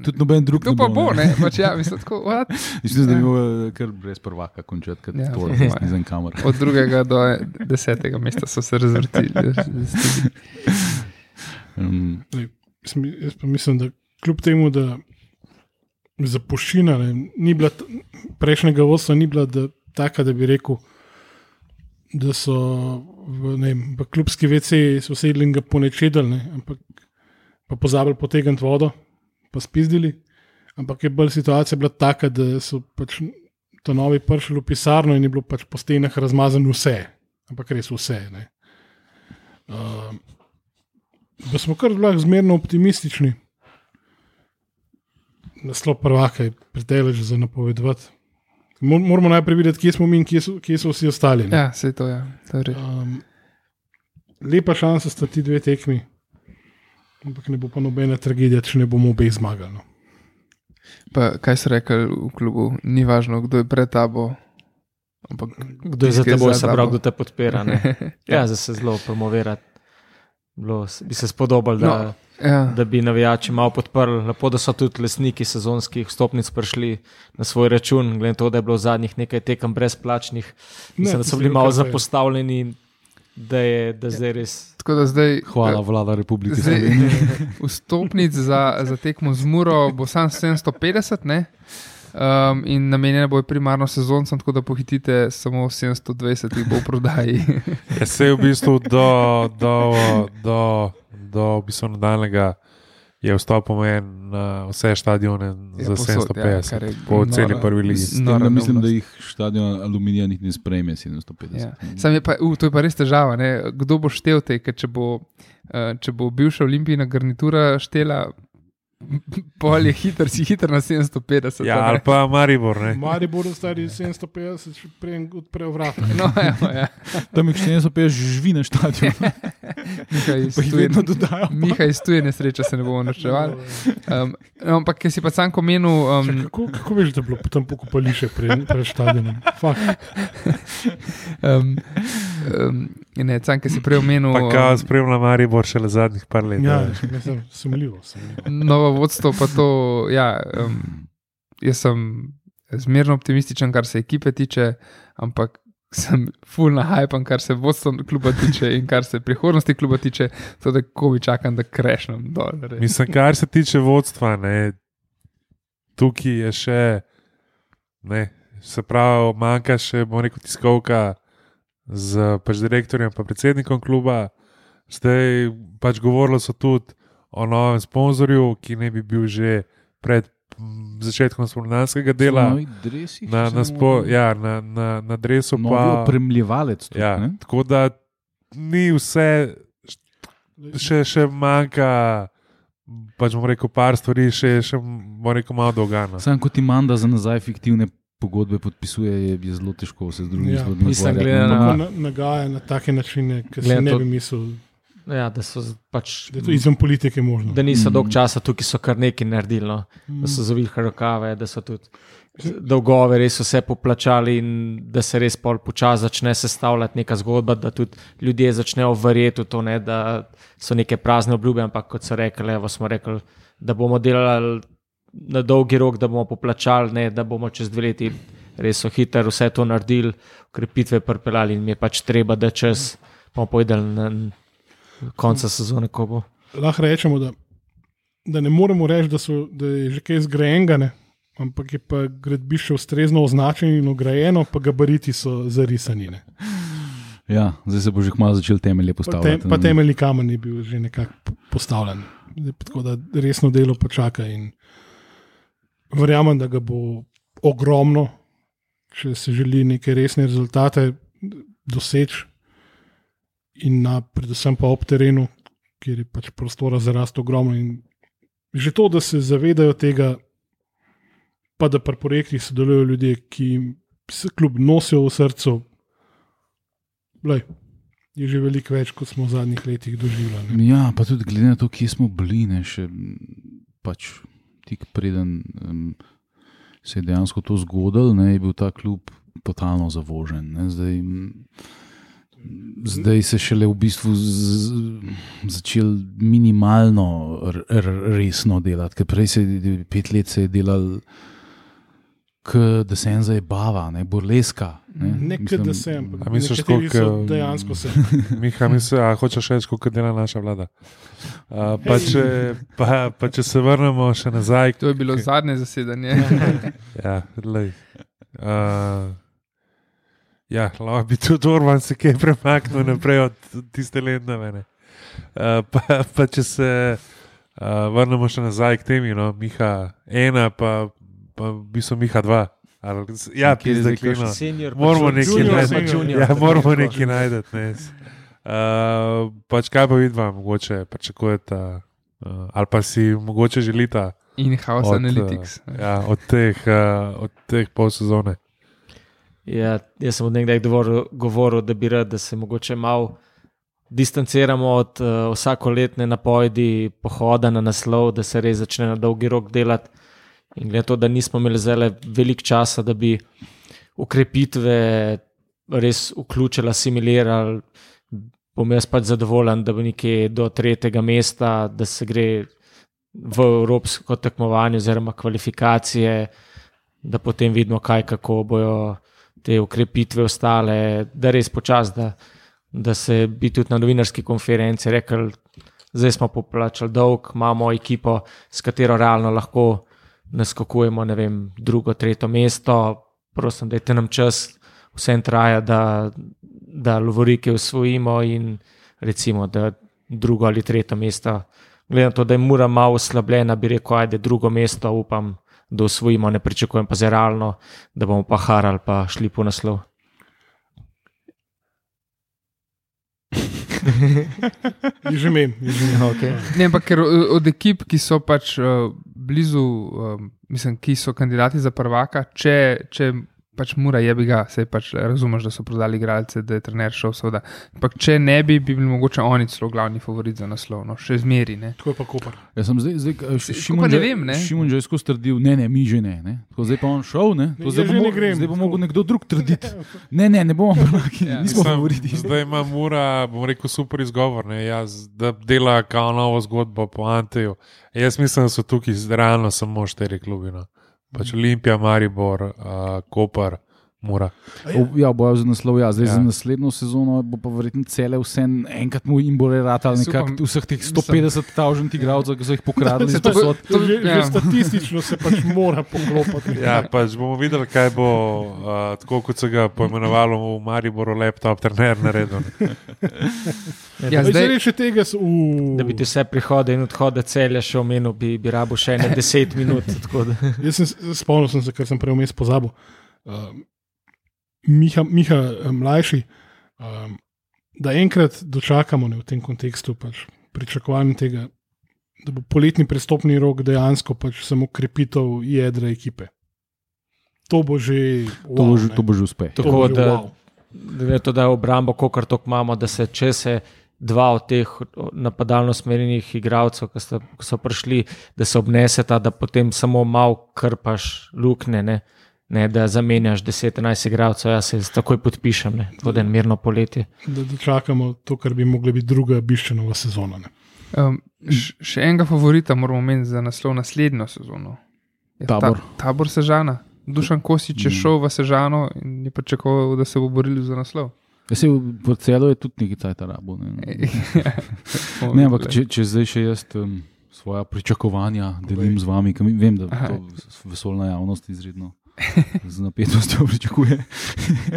Tudi noben drug. To pa bo, ne. pač ja, mislim, tako, what? Mislim, da bi bil kar brez prvaka končati, ker Ja, to je znam kamor. Od drugega do desetega mesta so se razvrtili. Um, Jaz pa mislim, da kljub temu, da zapuščina ne, ni bila, prejšnjega vodstva ni bila da, taka, da bi rekel, da so v, vem, v klubski VC so sedli in ga ponečedali, ne, ampak pa pozabili potegniti vodo, pa spizdili. Ampak je bolj situacija bila taka, da so pač to novi prišli v pisarno in je bilo pač po stenah razmazano vse, ampak res vse. ne. Uh, da smo kar lahko zmerno optimistični. Naslov prvaka je predelež za napovedovati. Mor- Moramo najprej videti, kje smo mi in kje so, kje so vsi ostali. ne. Ja, se to je. To je. Um, lepa šansa sta ti dve tekmi, ampak ne bo pa nobena tragedija, če ne bomo obe zmagali. No. Pa, kaj so rekli v klubu, ni važno, kdo je pred tabo. Ampak, Kdo je za teboj, za se pravi, kdo te podpira. Ne? Ja, zdaj se zelo promovira. Bilo, bi se spodobalo, da, No. Ja. da bi navijači malo podprli. Lepo, da so tudi lesniki sezonskih stopnic prišli na svoj račun, glede na to, da je bilo zadnjih nekaj tekem brezplačnih. Mislim, da so bili malo zapostavljeni, da je da zdaj res. Tako da zdaj hvala, vlada Republike Slovenije. vstopnic za, za tekmo z Muro bo sam 750, ne? Um, in namenjene bo primarno sezoncem, tako da pohitite, samo 720 jih bo v prodaji. Ja, se je v bistvu do, do, do, do v bistvu nadaljnega je vstop omejen na vse stadione za povsod, ja, 750 kar je po nora. celi prvi ligi. Nora mislim, da jih stadion aluminija niti ne sprejme 750. Ja. Sam je pa, uh, to je pa res težava. Ne? Kdo bo štel te, ker če bo, uh, če bo bivša olimpijska garnitura štela, pol je hiter, si hiter na 750. Ja, ali pa Maribor. Ne? Mari bodo stari 750, še prej odprejo vrata. No, evo, ja. Tam jih 750 živi na stadionu, Miha iz tuje- vedno dodajo. Miha iz tuje nesreče se ne bomo načevali. Um, no, ampak, ker si pa sam komenil, um, Kako, kako veš, da je bilo potem pokopališče pred, pred stadionom? Fakt. um, um, ne, sam, ker si prej omenil Pa kao spremlja Maribor šele zadnjih par let. Ja, a veš. mislim, sumljivo. novo vodstvo, pa to, ja, um, jaz sem zmerno optimističen, kar se ekipe tiče, ampak sem full na hype, kar se vodstva kluba tiče in kar se prihodnosti kluba tiče, tako da kovi čakam, da krešnem dol. res. Mislim, kar se tiče vodstva, ne, tukaj je še, ne, se pravi, manjka še, bomo rekel, tiskovka z pač direktorjem in predsednikom kluba. Zdaj pač govorilo so tudi o novem sponzorju, ki ne bi bil že pred začetkom spomladanskega dela. Na, na, spo, ja, na, na, na dresu Novi pa. opremljevalec. tudi, Ja, ne? tako da ni vse, še, še manjka, pač bomo rekel, par stvari, še, še bomo rekel, malo dolgano. Sam kot imam, da za nazaj fiktivne pogodbe podpisuje, je, je zelo težko se z drugimi Ja, stvarmi ukvarjati. na- na, nagaja na take načine, ki Glede ne to- bi mislil, Ja, da, pač, da je to izven politike možno. da niso Mm. dolg časa tukaj, so kar nekaj naredili. No. Da so zavili rokave, da so tudi dolgove res vse poplačali in da se res pol počasi začne sestavljati neka zgodba, da tudi ljudje začnejo verjeti v to, ne, da so neke prazne obljube, ampak kot so rekli, evo, smo rekli, da bomo delali na dolgi rok, da bomo poplačali, ne, da bomo čez dve leti res so hitro vse to naredili, ukrepitve pripeljali in mi je pač treba, da čez bomo povedali na konca sezone, ko bo. Lahko rečemo, da, da ne moremo reči, da, so, da je že kaj zgrajenega, ne? ampak je pa gradbišče ustrezno označeno in ograjeno, pa gabariti so zarisani. Ne. Ja, zdaj se bo že kmalo začel temelje Pa, postavljati. tem, pa temeljni kamen je bil že nekako postavljen. Zdaj pa Tako da resno delo počaka in verjamem, da ga bo ogromno, če se želi neke resne rezultate doseči, in na, predvsem pa ob terenu, kjer je pač prostora za rast ogromno. In že to, da se zavedajo tega, pa da pri projektih sodelujo ljudje, ki se kljub nosijo v srcu. Lej, je že veliko več, kot smo v zadnjih letih doživljali. Ja, pa tudi glede na to, kje smo bili, ne, še pač tik preden um, se je dejansko to zgodilo, ne, je bil ta klub totalno zavožen. Ne, zdaj, zdaj se šele v bistvu z, začel minimalno r, r, resno delati, ker prej se je pet let se je delal. Da se en zabava, ne burleska. Ne, Ne, Mislim, da sem, ampak A misliš, dejansko se. Miha, misli, a hočeš reči, kako dela naša vlada. Uh, pa, če, pa, pa če se vrnemo še nazaj, To je bilo zadnje zasedanje. Ja, lej. Uh, ja, lahko bi tudi Orban se kaj premaknil naprej od tiste. Uh, pa, pa če se uh, vrnemo še nazaj k temi, no, Miha ena, pa, pa v bistvu Miha dva. Ali, ja, pizda, pa Moramo junior, nekaj najti. Ja, moramo nekaj najti. Ne. Uh, pač kaj pa vidva, mogoče pričakujete, uh, ali pa si mogoče želite In-house analytics. ja, od teh, uh, od teh pol sezone. Ja, jaz sem od nekdaj govoril, govoril, da bi rad, da se mogoče malo distanciramo od uh, vsakoletne napovedi pohoda na naslov, da se res začne na dolgi rok delati. In glede to, da nismo imeli zelo veliko časa, da bi ukrepitve res vključili, assimilirali, bom jaz pač zadovoljen, da bo nekje do tretjega mesta, da se gre v evropsko tekmovanje oziroma kvalifikacije, da potem vidimo, kaj kako bojo te ukrepitve ostale, da res počasi, da, da se bi tudi na novinarski konferenci rekli, zdaj smo poplačali dolg, imamo ekipo, s katero realno lahko naskakujemo, ne vem, drugo, tretje mesto. Prosim, dajte nam čas, vse traja, da, da lovorike usvojimo in recimo, da drugo ali tretje mesto. Glede na to, da je mura malo oslabljena, bi rekel, ajde drugo mesto, upam, da usvojimo, ne pričakujem pa za realno, da bomo pa harali, pa šli po naslov. že imel. Okay. Ne, ampak od ekip, ki so pač uh, blizu, um, mislim, ki so kandidati za prvaka, če, če pač mora je bi ga, se pač razumeš, da so prodali igralce, da je trener šel seveda. Ampak če ne bi, bi bili mogoče oni celo glavni favorit za naslov, no, še zmeri. Ne. Tako je pa kopar. Jaz sem zdaj, zdaj eh, Šimon, ne vem, ne. Šimon že je skozi trdil, ne, ne, mi že ne. ne. Tako, zdaj pa on šel, ne. To, zdaj, bo grem. zdaj bo mogel nekdo drug trditi. Ne, ne, ne bomo prvaki, Ja. nismo Mislim, favoriti. Zdaj ima Mura, bom rekel, super izgovor, ne, jaz, da dela kao novo zgodbo po Anteju. Jaz mislim, da so tukaj realno samo štiri klubi. No. Pač Olimpija, Maribor, uh, Koper, Mura. O, Ja, bojo za naslov, ja. zdaj Ja. ja. za naslednjo sezono bo pa verjetno cele vse enkrat mu jim bo reratal Jaz nekako vseh teh 150 tavžent igralcev, ki so jih iz to posod. To- že, ja. že statistično se pač mora poklopiti. Ja, pač bomo videli, kaj bo, uh, tako kot se ga poimenovalo v Mariboru, laptop trener naredil. Ja, Zdaj, zdaj, še tega, s- u, Da bi ti vse prihode in odhode celja še omenil, bi, bi rabo še ne 10 minut. tako da. Jaz sem se- spomnil, sem se, ker sem prej vmes pozabil. Uh, Miha, Miha eh, mlajši, um, da enkrat dočakamo ne, v tem kontekstu pač pričakovanja tega, da bo poletni prestopni rok dejansko pač samo krepitev jedra ekipe. To bo že. To bo že- To bo že uspeh. Tako bo že da, wow. da, to, da je obrambo, kot tok imamo, da se če se dva od teh napadalno smerjenih igralcev, ki, sta- ki so prišli, da se obneseta, da potem samo malo krpaš luknje. Ne? Ne, da zamenjaš 10-11 igralcev, jaz se takoj podpišem, ne, tako da je mirno poletje. da dočakamo to, kar bi mogla biti druga biščenova sezona. Ne. um, še enega favorita moramo imeti za naslov naslednjo sezono. Je Tabor. Ta, tabor Sežana. Dušan Kosič je Mm. šel v Sežano in je pričakoval, da se bo boril za naslov. Jaz se v celu je tudi nekaj cajt rabo. Ne, ne. ne ampak če, če zdaj še jaz um, svoja pričakovanja delim z vami, ker mi- vem, da Aha. to vesoljna javnost izredno z napetostjo pričakuje.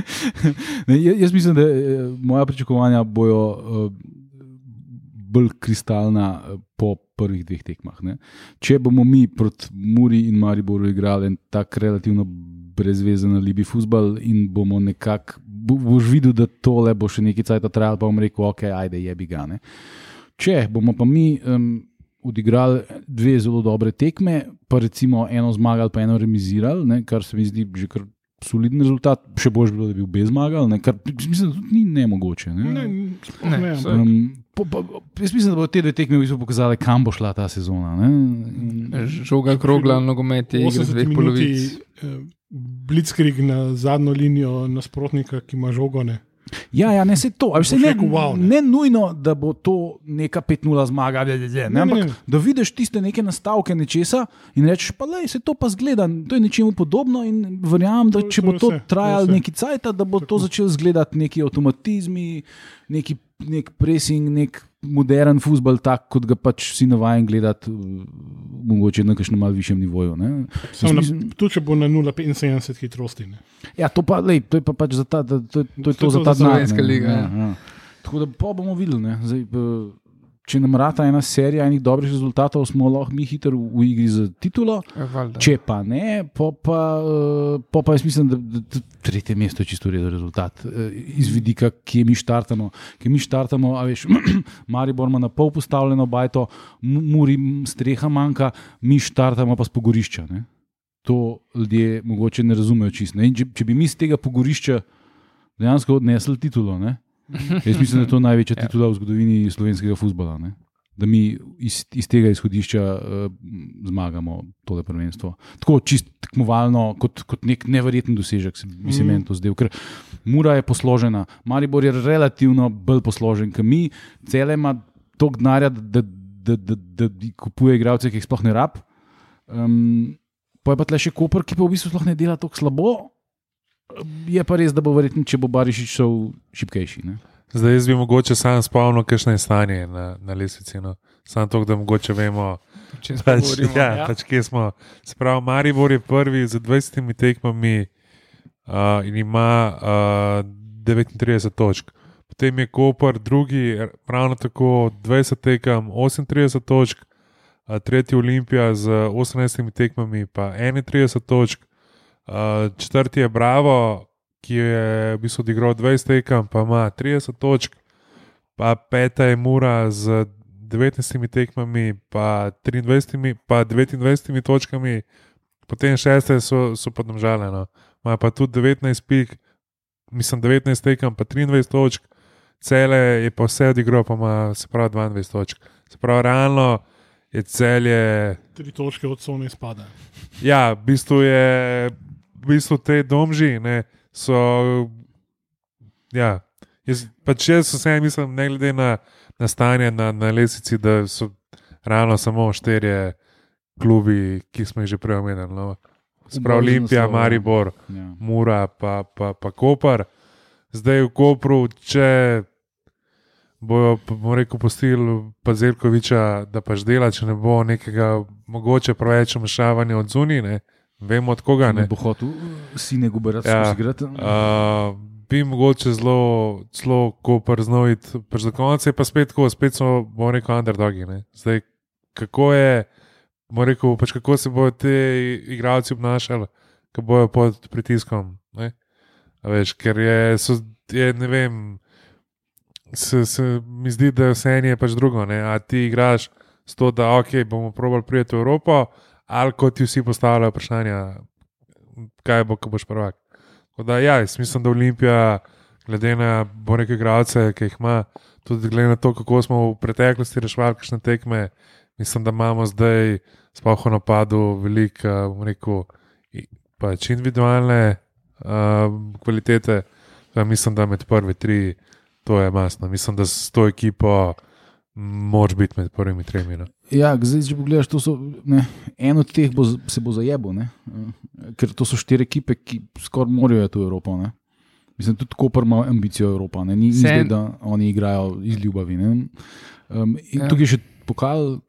ne, ja- jaz mislim, da eh, moja pričakovanja bojo uh, bolj kristalna eh, po prvih dveh tekmah. Ne. Če bomo mi proti Muri in Mariboru igrali en tak relativno brezvezen alibi futbal in bomo nekako, bo, boš videl, da tole bo še nekaj cajt trajalo, pa bom rekel, ok, ajde, jebi ga. Ne. Če bomo pa mi um, odigrali dve zelo dobre tekme, pa recimo eno zmagali, pa eno remizirali, ne, kar se mi zdi že kar soliden rezultat, še bolj bi bilo, da bi obe zmagali, ne, kar mislim, da tudi ni nemogoče. Ne. Ne, Ne, ne, Um, po, po, jaz mislim, da bo te dve tekme v bistvu pokazale, kam bo šla ta sezona. Ne? In- Žoga krogla, nogomet je igra 80 dveh polovic. eh, Blitzkrieg na zadnjo linijo nasprotnika, ki ima žogo. Ja, ja, ne se to. a veš, saj Boš Ne, rekel, wow, ne. ne nujno, da bo to neka 5-0 zmaga, ne, ne, ne, ampak ne, da vidiš tiste neke nastavke nečesa in rečeš, pa le, se to pa zgleda, to je nečemu podobno in verjamem, da To- če to bo to to trajalo neki cajt, da bo to Tako. začelo zgledati neki avtomatizmi, neki nek pressing, nek modern futbol, tak kot ga pač vsi navajeni gledati, mogoče na kakšnem malce višjem nivoju. Samo na, mislim- tudi če bo na 0,75 hitrosti. Ne. Ja, to, pa, lej, to je pa pač za ta, to, to, to, To za to ta za denar. Slovenska liga, Ja, ja. ja. Tako da pa bomo videli. ne. Zdaj, eh, če nam rata ena serija enih dobrih rezultatov, smo lahko mi hitro v igri za titulo. Valjda. Če pa ne, pa pa, eh, po pa jaz mislim, da, da, da tretje mesto je čisto redo rezultat. eh, Iz vidika, kje mi štartamo. Kje mi štartamo, a veš, Maribor ima na pol postavljeno bajto, Mu- Muri streha manjka, mi štartamo pa z pogorišča. Ne? To ljudje mogoče ne razumejo čisto. Če, če bi mi z tega pogorišča dejansko odnesli titulo, ne? Jaz mislim, da je to največja Ja. titula v zgodovini slovenskega futbola. Ne? Da mi iz, iz tega izhodišča uh, zmagamo tole prvenstvo. Tako čisto tekmovalno, kot, kot nek neverjeten dosežek, se mi se Mhm. meni to zdel. Ker Mura je posložena, Maribor je relativno bolj posložen, kot mi, cele ima toliko denarja, da, da, da, da, da kupuje igralce, ki jih sploh ne rab. Um, pa je pa tle še Koper, ki pa v bistvu sploh ne dela tako slabo. Je pa res, da bo verjetno, če bo Barišič šel šipkejši. Ne? Zdaj jaz bi mogoče sam spomnil, kakšno je stanje na, na lesici. No. Samo to, da mogoče vemo, O čem pač, govorimo, ja, ja. pač kje smo. Spravo, Maribor je prvi z 20 tekmami uh, in ima uh, 39 točk. Potem je Koper drugi, ravno tako 20 tekem, 38 točk, uh, tretji Olimpija z 18 tekmami, pa 31 točk, uh, četrti je Bravo, ki je v bistvu odigral 20 tekem, pa ima 30 točk, pa peta je Mura z 19 tekmami, pa 23, pa 29 točkami, potem šeste so, so podnomžale. No. Imajo pa tudi 19 pik, mislim 19 tekem, pa 23 točk, cele je pa vse odigral, pa ima se pravi 22 točk. Se pravi, realno je celje. Tri točke od Sone izpada. Ja, v bistvu je, v bistvu te domži ne, so. Ja, jaz, pač jaz vseeno mislim, ne glede na, na stanje na, na lesici, da so realno samo štirje klubi, ki smo jih že prej omenili. No. Sprav Bolj z Olimpija, naslova. Maribor, Ja. Mura, pa, pa, pa Koper. Zdaj v Kopru, če bojo, pa bom rekel, postili pa Zelkoviča, da pač dela, če ne bo nekega mogoče preveč vmešavanja od zunine, vemo od koga Ne ne. bo hotel sine guberati, Ja. igrati. Uh, bi mogoče zelo, zelo Koper znovit, za konec je pa spet tako, spet smo, bom rekel, underdogi. Ne. Zdaj, kako je, bom rekel, pač kako se bodo ti igralci obnašali, ko bojo pod pritiskom. Ne. A Veš, ker je, so, je ne vem, se, se mi zdi, da vse je pač drugo. Ne? A ti igraš s to, da ok, bomo probali priti v Evropo, ali kot ti vsi postavljajo vprašanja, kaj bo, ko boš prvak. Tako Da, ja, jaz mislim, da Olimpija, glede na boreke igralce, ki jih ima, tudi glede na to, kako smo v preteklosti reševali kakšne tekme, mislim, da imamo zdaj, sploh v napadu, veliko, bom rekel, pač individualne uh, kvalitete. Ja, mislim, da med prvi tri to je masno. Mislim, da s to ekipo moraš biti med prvimi tremi. No. Ja, zdaj, če pogledaš, to so, ne, en od teh bo, se bo zajebo, ne, ker to so štiri ekipe, ki skoraj morajo iti v Evropo. Ne. Mislim, tudi Koper ima ambicijo Evropa, ne. ni, Vseeno- zdaj, da oni igrajo iz ljubavi. ne. Um, in Ja. ja. tukaj je še pokal,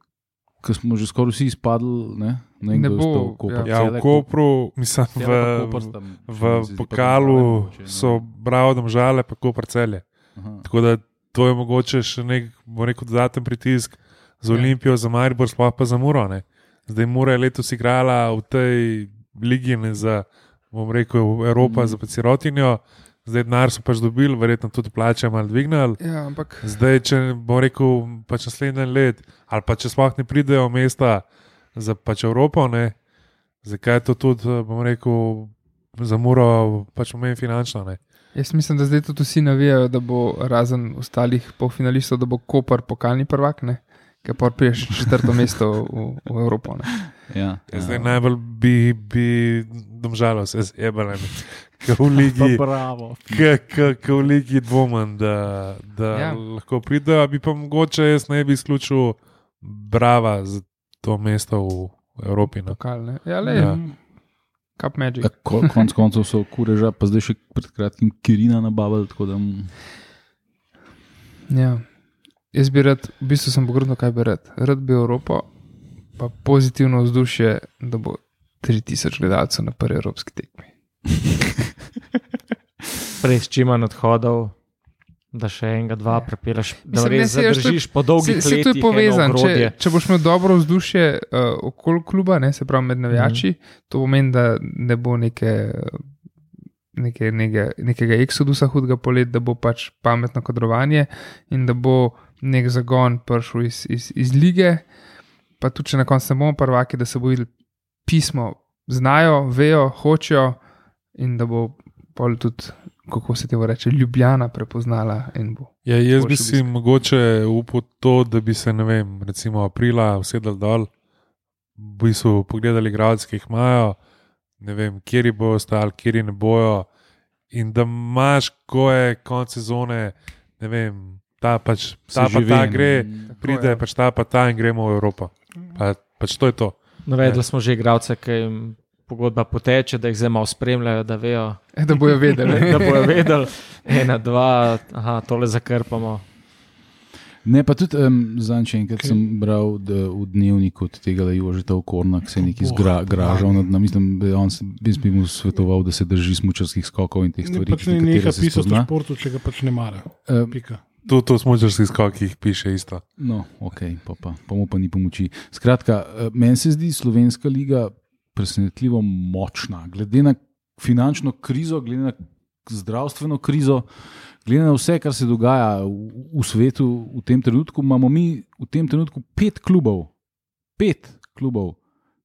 ko smo že skoraj vsi izpadli, ne, ne, Ne je bo, Koper, Ja, v Celek, Kopru, mislim, v, Celek pa Koper sta, v zdi, pa pokalu no. so bravo domžale, pa Kopr celje. Aha. Tako da to je mogoče še nek, bo rekel, dodaten pritisk za Ja. Olimpijo, za Maribor, sploh pa za Muro. Ne. Zdaj Mura je letos igrala v tej ligi, ne za, bom rekel, Evropa, mm. za Pecirotinjo. Zdaj denar so pač dobili, verjetno tudi plače malo dvignili. Ja, ampak Zdaj, če bom rekel, pač naslednji let, ali pa če sploh ne pridejo mesta za pač Evropo, ne, zakaj je to tudi, bom rekel, za Muro pač pomeni finančno. Ne. Jaz mislim, da zdaj tudi vsi navijajo, da bo razen ostalih polfinalistov, da bo Koper pokalni prvak, ne? ker pa priješ četrto mesto v, v Evropo. Ne? Ja, Ja. Zdaj ja. najbolj bi, bi domžalo se z ebalami, ki v ligi. bravo. Ki v ligi dvomim, da, da ja. Lahko pridejo, bi pa mogoče jaz ne bi izključil brava za to mesto v Evropi. No. Pokal, ne? Ja, le, Ja. Cup Magic. Ja, ko- konec koncev so kureža, pa zdaj še pred kratkim Kirina nabavili. tako da, Ja. Jaz bi rad, v bistvu sem pogledal, kaj bi rad. Rad bi Evropo, pa pozitivno vzdušje, da bo 3000 gledalcev na prvi evropski tekmi. Prej s čim manj odhodov, da še enega, dva prepiraš, da Mislim, ne, res to je- zadržiš po dolgih Se, se to letih. je povezano. Če, Če, če boš imel dobro vzdušje uh, okoli kluba, ne, se pravi med navijači, mm. to pomeni, da ne bo neke, neke, neke, nekega eksodusa hudega polet, da bo pač pametno kadrovanje in da bo nek zagon prišel iz, iz, iz lige. Pa tudi, če na koncu ne bomo prvaki, da se bo videl pismo, znajo, vejo, hočejo in da bo pol tudi, kako se temu reče, ljubljena prepoznala in bo. Ja, jaz bi si mogoče upal to, da bi se, ne vem, recimo aprila usedel dol, v bistvu pogledali igralce, ki jih imajo, ne vem, kje bojo ostali, kje ne bojo. In da imaš, ko je konec sezone, ne vem, ta pač ta, pa ta ve, no. gre, pride je. pač ta pa ta in gremo v Evropo. Pa, pač to je to. Navedli smo že igralce, ki jim pogodba poteče, da jih zdaj malo spremljajo, da vejo, E, da bojo vedeli. da bojo vedeli, ena, dva, aha, tole zakrpamo. Ne, pa tudi um, zadnjič, enkrat sem bral da, v dnevniku od tega, da je Jožeta Okorna, ki se je neki Boh, zgražal nad nami. Mislim, da on jaz bi mu svetoval, da se drži smučarskih skokov in teh Ne, stvari. pač ne neha se pisati o spozna. športu, če ga pač ne mara. Um, Pika. Tudi to smočarski skok, ki jih piše isto. No, ok, pa, pa, pa mu pa ni pomoči. Skratka, eh, meni se zdi slovenska liga presenetljivo močna. Glede na finančno krizo, glede na zdravstveno krizo, glede na vse, kar se dogaja v, v svetu v tem trenutku, imamo mi v tem trenutku pet klubov, pet klubov,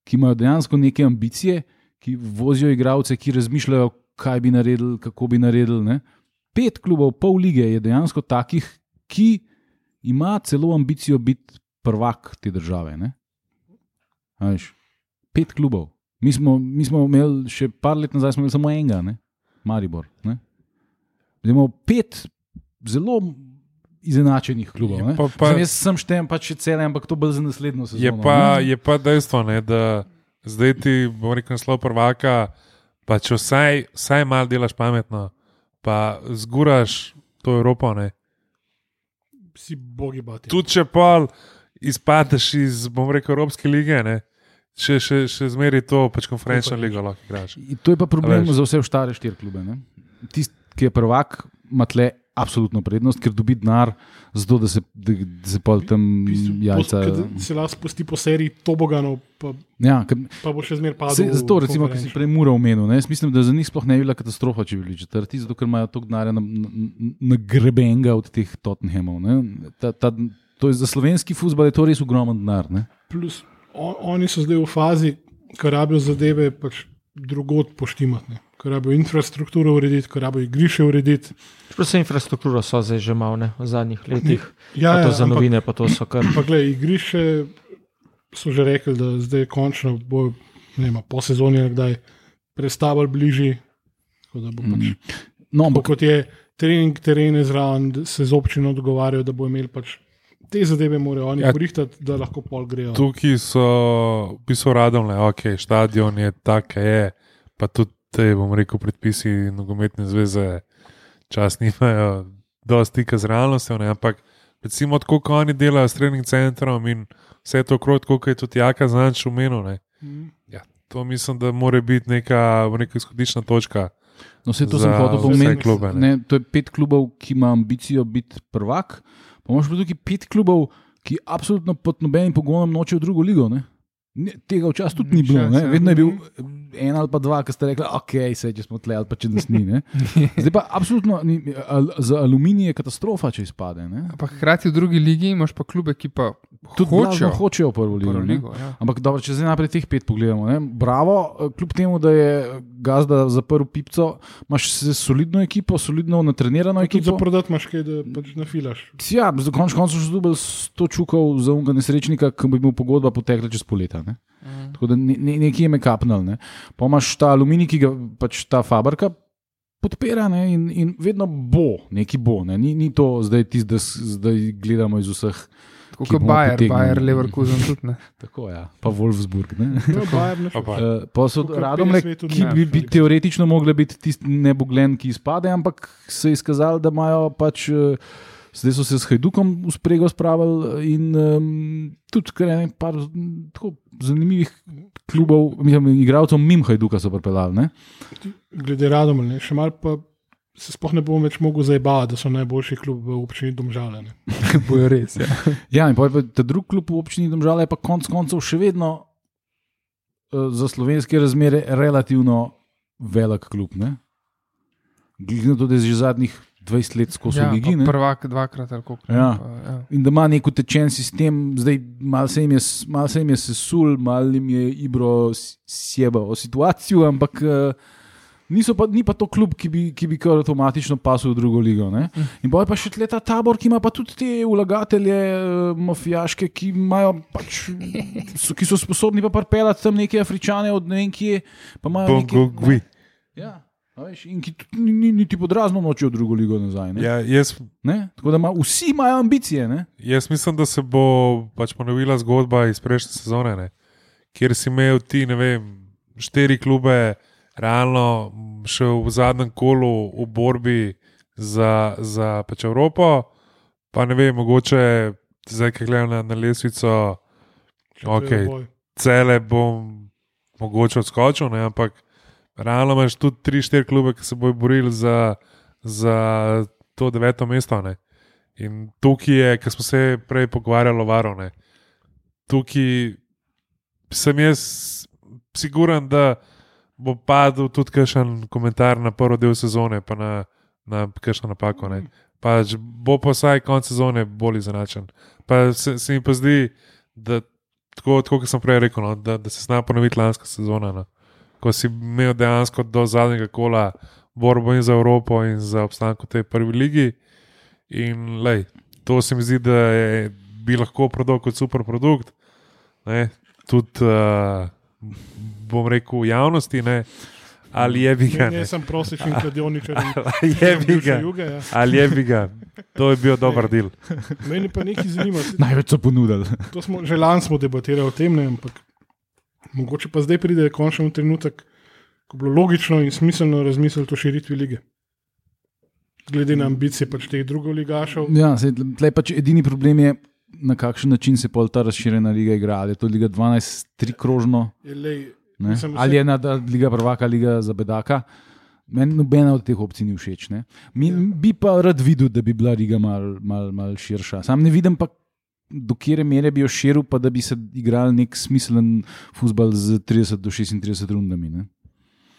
ki imajo dejansko neke ambicije, ki vozijo igralce, ki razmišljajo, kaj bi naredili, kako bi naredili. Ne? Pet klubov, pol lige je dejansko takih, ki ima celo ambicijo biti prvak te države. ne. A Veš, pet klubov. Mi smo, mi smo imeli še par let nazaj, samo enega, ne? Maribor. Ne? Imamo pet zelo izenačenih klubov. Ne. pa- pa- Zdaj, Jaz sem štejem pač cele, ampak to bo za naslednjo sezono. Je pa, ne. je pa dejstvo, ne, da zdaj ti, bom rekel, naslov prvaka, pa če vsaj, vsaj malo delaš pametno, pa zguraš to Evropo. Ne. Vsi bogi bati. Tudi če pa izpadeš iz, bom rekel, Evropske lige, ne, še, še, še zmeri to, pač konferenčno ligo lahko igraš. In To je pa problem za vse ostale štiri klube. ne. Tisti, ki je prvak, ima tle absolutno prednost, ker dobi denar, zato da se, da, da se pol tam jajca. Se lahko spusti po seriji toboganov, pa, Ja, ker, pa bo še zmeraj padel. Se, zato, recimo, ki si prej mura omenil, ne, jaz mislim, da za njih sploh ne bi bila katastrofa, če bi bili četrti, zato ker imajo toliko denarja nagrebenega na, na od teh Tottenhamov. ne. Ta, ta, to je za slovenski futbol je to res ogromen denar. ne. Plus, on, oni so zdaj v fazi, ko rabijo zadeve pač drugot poštimati. Ne. Ko rabijo infrastrukturo urediti, ko rabijo igrišče urediti. Se infrastrukturo so zdaj že malo ne, v zadnjih letih. Ja, Pa to ja, za ampak- novine, pa to so kar. Pa gledaj, igrišče so že rekli, da zdaj končno bo, ne vem, po sezoni kdaj prestavili bližje. Pač, Mm. No, ampak kot je trening terene zraven, se z občino dogovarjajo, da bo imeli pač te zadeve, morajo oni Ja. porihtati, da lahko pol grejo. Tukaj so, v bistvu, radovne, ok, stadion je tak, kaj je, pa tudi te, bom rekel, predpisi nogometne zveze čas nimajo dosti stika z realnostjo, ne, ampak recimo tako, kot oni delajo s trening centrom in vse to okrog, kot je tudi Jaka Zanč umenil. ne. Mhm. Ja, to mislim, da mora biti neka, neka izhodiščna točka. No, vse to sem hotel. Ne, to je pet klubov, ki ima ambicijo biti prvak, pa imaš pa tukaj pet klubov, ki absolutno pod nobenim pogonom nočejo drugo ligo. Ne? Ne, tega včasih tudi ni bilo. Ne? ja. Vedno je bil en ali pa dva, ki ste rekli, ok, se če smo tle ali pa če nas ni. Ne? Zdaj pa absolutno ni, al, za aluminij je katastrofa, če izpade. Ne? Ampak hkrati v drugi ligi imaš pa klube, ki pa Tudi hočejo hočejo, hočejo prvo ligo. prvo ligo. Ja. Ampak dobro, če zdaj najprej teh pet pogledamo. Ne? Bravo, eh, kljub temu, da je gazda zaprl pipco, imaš se solidno ekipo, solidno natrenirano za ekipo. prodati imaš kaj, da pač nafilaš. Ja, za konec koncev so dobili 100 čukov za unga nesrečnika, ki bi mu pogodba potekla čez poleta. Ne? Mm. Tako da ne, ne, nekje je me kapnil. Ne? Pa imaš ta aluminij, ki ga pač ta fabrika podpira ne? in, in vedno bo, neki bo. Ne? Ni, ni to zdaj tisto, da zdaj gledamo iz vseh. Tako kot Bayer, potegnili. Bayer, Leverkusen tudi ne. Tako, ja. Pa Wolfsburg. Ne? No, Bayern ne Pa, Uh, pa so tudi ki ne. bi, bi teoretično mogli biti tisti nebogljen, ki izpade, ampak se je izkazalo, da imajo pač. Uh, Zdaj so se s Hajdukom v sprego spravili in um, tudi kar par m, tako zanimivih klubov, mislim, igralcev mimo Hajduka so pripeljali. ne. Glede radom, ne, še mal pa se sploh ne bom več mogel zabavati, da so najboljši klub v občini Domžale. Ne. Bojo res. Ja. Ja, in pa ta drugi klub v občini Domžale je pa konec koncev še vedno uh, za slovenske razmere relativno velik klub. ne. Glede na to, da je že zadnjih 20 let skozi Ja, ligi. prvak dvakrat ali koliko. ne, Ja. Pa, ja. In da ima nek utečen sistem, zdaj malo se jim je, malo se jim je sesul, malo jim je Ibro sjebal situacijo, ampak eh, niso pa, ni pa to klub, ki bi, ki bi kar avtomatično pasil v drugo ligo. Ne? In pa je pa še ta tabor, ki ima pa tudi te vlagatelje, eh, mafijaške, ki, imajo pač, so, ki so sposobni pa parpelati tam neke afričane od ne vem kje. pa imajo neke- Bongogvi. Ja. Veš, In ki tudi ni, ni, niti podrazno nočijo v drugo ligo nazaj. ne. Ja, jaz, Ne? Tako da ima, vsi imajo ambicije. Ne? jaz mislim, da se bo pač ponovila zgodba iz prejšnje sezone, ne? kjer si imel ti, vem, štiri klube, realno še v zadnjem kolu v borbi za, za pač Evropo, pa ne vem, mogoče zdaj, ki gledam na, na lesvico, Če Ok. pride boj. cele bom mogoče odskočil, ne? ampak realno imaš tudi tri, štiri klube, ki se bojo borili za, za to deveto mesto. Ne? In tukaj je, ki smo se prej pogovarjali o varovne. Tukaj sem jaz siguran, da bo padel tudi kakšen komentar na prvi del sezone, pa na, na kakšno napako. Ne? Pač bo pa vsaj konec sezone bolj izenačen. Pa se, se mi pa zdi, da tako, tako kot sem prej rekel, no, da, da se zna ponoviti lanska sezona. No. Ko si imel dejansko do zadnjega kola borbo in za Evropo, in za obstanek v tej prvi ligi. In lej, to se mi zdi, da je, bi lahko prodal kot super produkt. Ne, tudi, uh, bom rekel, v javnosti, ne, ali je bi ga. Ne, Ne. sem prosečen kladioničar. in Ali je bi bivše ga. Juge, ja. Ali je bi ga. To je bil dober del. Meni pa nekaj zanima. Največ so ponudili. To smo, že lani smo debatirali o tem, ne, ampak mogoče pa zdaj pride končni trenutek, ko bo logično in smiselno razmisliti o širitvi lige. Glede na ambicije pač teh drugoligašev. Ja, sej, tle pač edini problem je, na kakšen način se pol ta razširjena liga igra. Ali je to liga 12, tri krožno, Je, lej, vse- ali je ena liga prvaka, liga za bedaka. Meni nobena od teh opcij ni všeč. Ne? Mi, Ja. Bi pa rad videl, da bi bila liga malo mal, mal širša. Sam ne vidim pa, do kere mere bi jo širil, pa da bi se igral nek smiselen futbal z 30 do 36 rundami. Ne?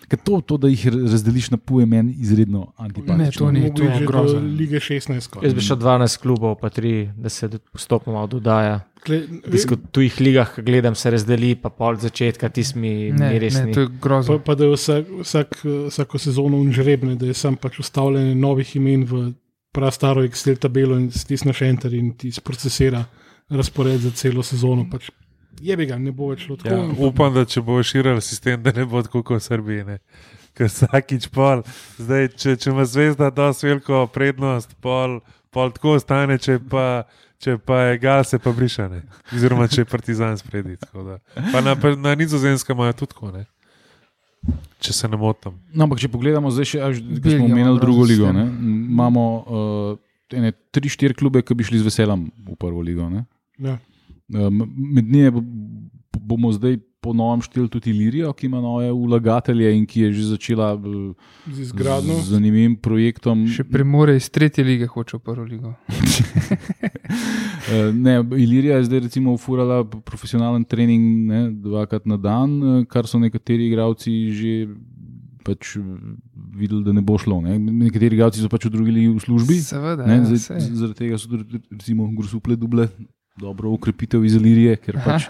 Ker to, to, da jih razdeliš na pol, je meni izredno antipatično. Ne, to ni. to že do grozno. lige 16. skoraj. Jaz bi šel 12 klubov, pa 3, da se postopoma dodaja. Tle, Tisto, v tujih ligah, gledam, se razdeli, pa pol začetka, Ne, ni res ne, to je Pa, grozno. pa da je vsak, vsak, vsako sezono unžrebne, da je sam pač ustavljanje novih imen v prastaro Excel tabelo in stisneš enter in ti sprocesira razpored za celo sezono. Pač je bi ga, ne bo več šlo tako. Ja, upam, da če bo širil sistem, da ne bo tako kot. Ne. Ker vsakič pol, zdaj, če, če ima zvezda dosti veliko prednost, pol, pol tako ostane, če pa, če pa je gal, se pa brišane. Oziroma, če je partizan spredi. na, na nizozemskem imajo tudi tako, ne. Če se ne motim. No, ampak če pogledamo zdaj še, Belgija smo omenili drugo ligo, ne, imamo uh, ene tri, štiri klube, ki bi šli z veseljem v prvo ligo. Ne? Ja. Um, med njimi bomo zdaj po novem šteli tudi Ilirijo, ki ima nove vlagatelje in ki je že začela eh, Z izgradnjo. z zanimivim projektom. Še primore iz tretje lige hoče v prvo ligo. Eh, Ne, Ilirija je zdaj recimo ufurala profesionalen trening ne, dvakrat na dan, eh, kar so nekateri igravci že pač videli, da ne bo šlo. Ne. Nekateri igravci so pač v drugi ligi v službi. Seveda, Ne, ja, zdaj, zaradi tega so tudi recimo grusuple duble dobro ukrepitev iz Ilirije, ker Aha. pač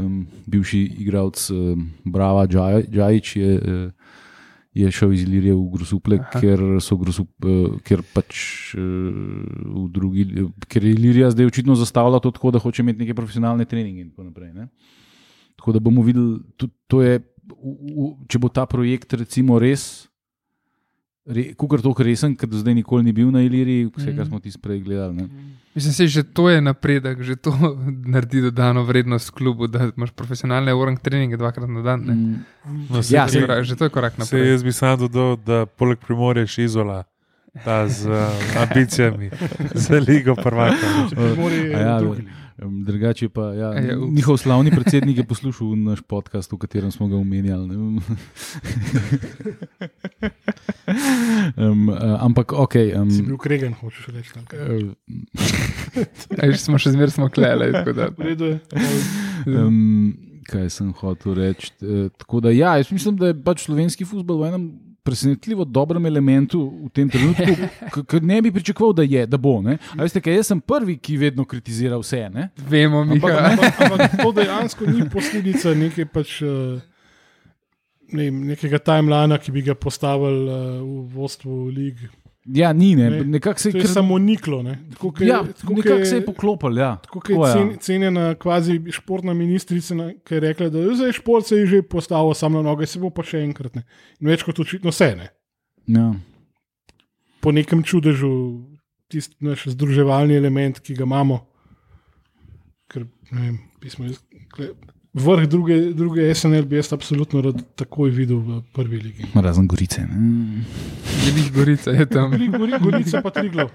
um, bivši igralec um, Brava Džaj- Džajič je, eh, je šel iz Ilirije v grusuple, Aha. ker, so grusup, uh, ker pač uh, v drugi, eh, ker je Ilirija zdaj očitno zastavila to tako, da hoče imeti neke profesionalne treninge in tako naprej. Ne? Tako da bomo videli, tudi to je, v, v, če bo ta projekt recimo res. Kukar to resen, ker do zdaj nikoli ni bil na Iliriji, vse, kar Mhm. smo ti prej gledali. Ne? Mislim, da že to je napredek, že to naredi dodano vrednost klubu, da imaš profesionalne orang treninge dvakrat na dan. Ne. Mm, No, Ja, korak- Že to je korak Se naprej. jaz bi sam dodal, da poleg primorja še izola. Ta z uh, ambicijami za ligo prvaka. Primorje je A ja, Drugače pa, ja, je, ups. njihov slavni predsednik je poslušal naš podcast, v katerem smo ga omenjali. ne. um, ampak, ok. Um, Si bil kregen, hočeš reči. uh, Ej, že smo še zmeraj smo klele. tako da- V redu je. um, kaj sem hotel reči? Uh, tako da, ja, jaz mislim, da je pač slovenski futbol v enem presenetljivo dobrem elementu v tem trenutku, ki ne bi pričakoval, da je, da bo. ne. A Veste, kaj, jaz sem prvi, ki vedno kritizira vse. Ne? Vemo, mi Ampak, to dejansko ni posledica neke pač, eh, ne, nekega timelina, ki bi ga postavili eh, v vodstvu lig. Ja, ni, ne. Ne, nekako se je kar- samo niklo. ne. Tako je- Ja, tako nekako je- se je poklopil. Ja. Tako je ja. cen, cenjena kvazi športna ministrica, ki je rekla, da je šport se je že postavil sam na noge, se bo pa še enkrat. Ne. In več kot očitno se ne. Ja. Po nekem čudežu, tisti naš združevalni element, ki ga imamo. Ker, ne vem, mi smo iz- Vrh druge, druge SNL bi jaz absolutno rad takoj videl v prvi ligi. Razen Gorice. Ne? Jelih Gorica je tam. Gori, gori, gorica pa tri glav.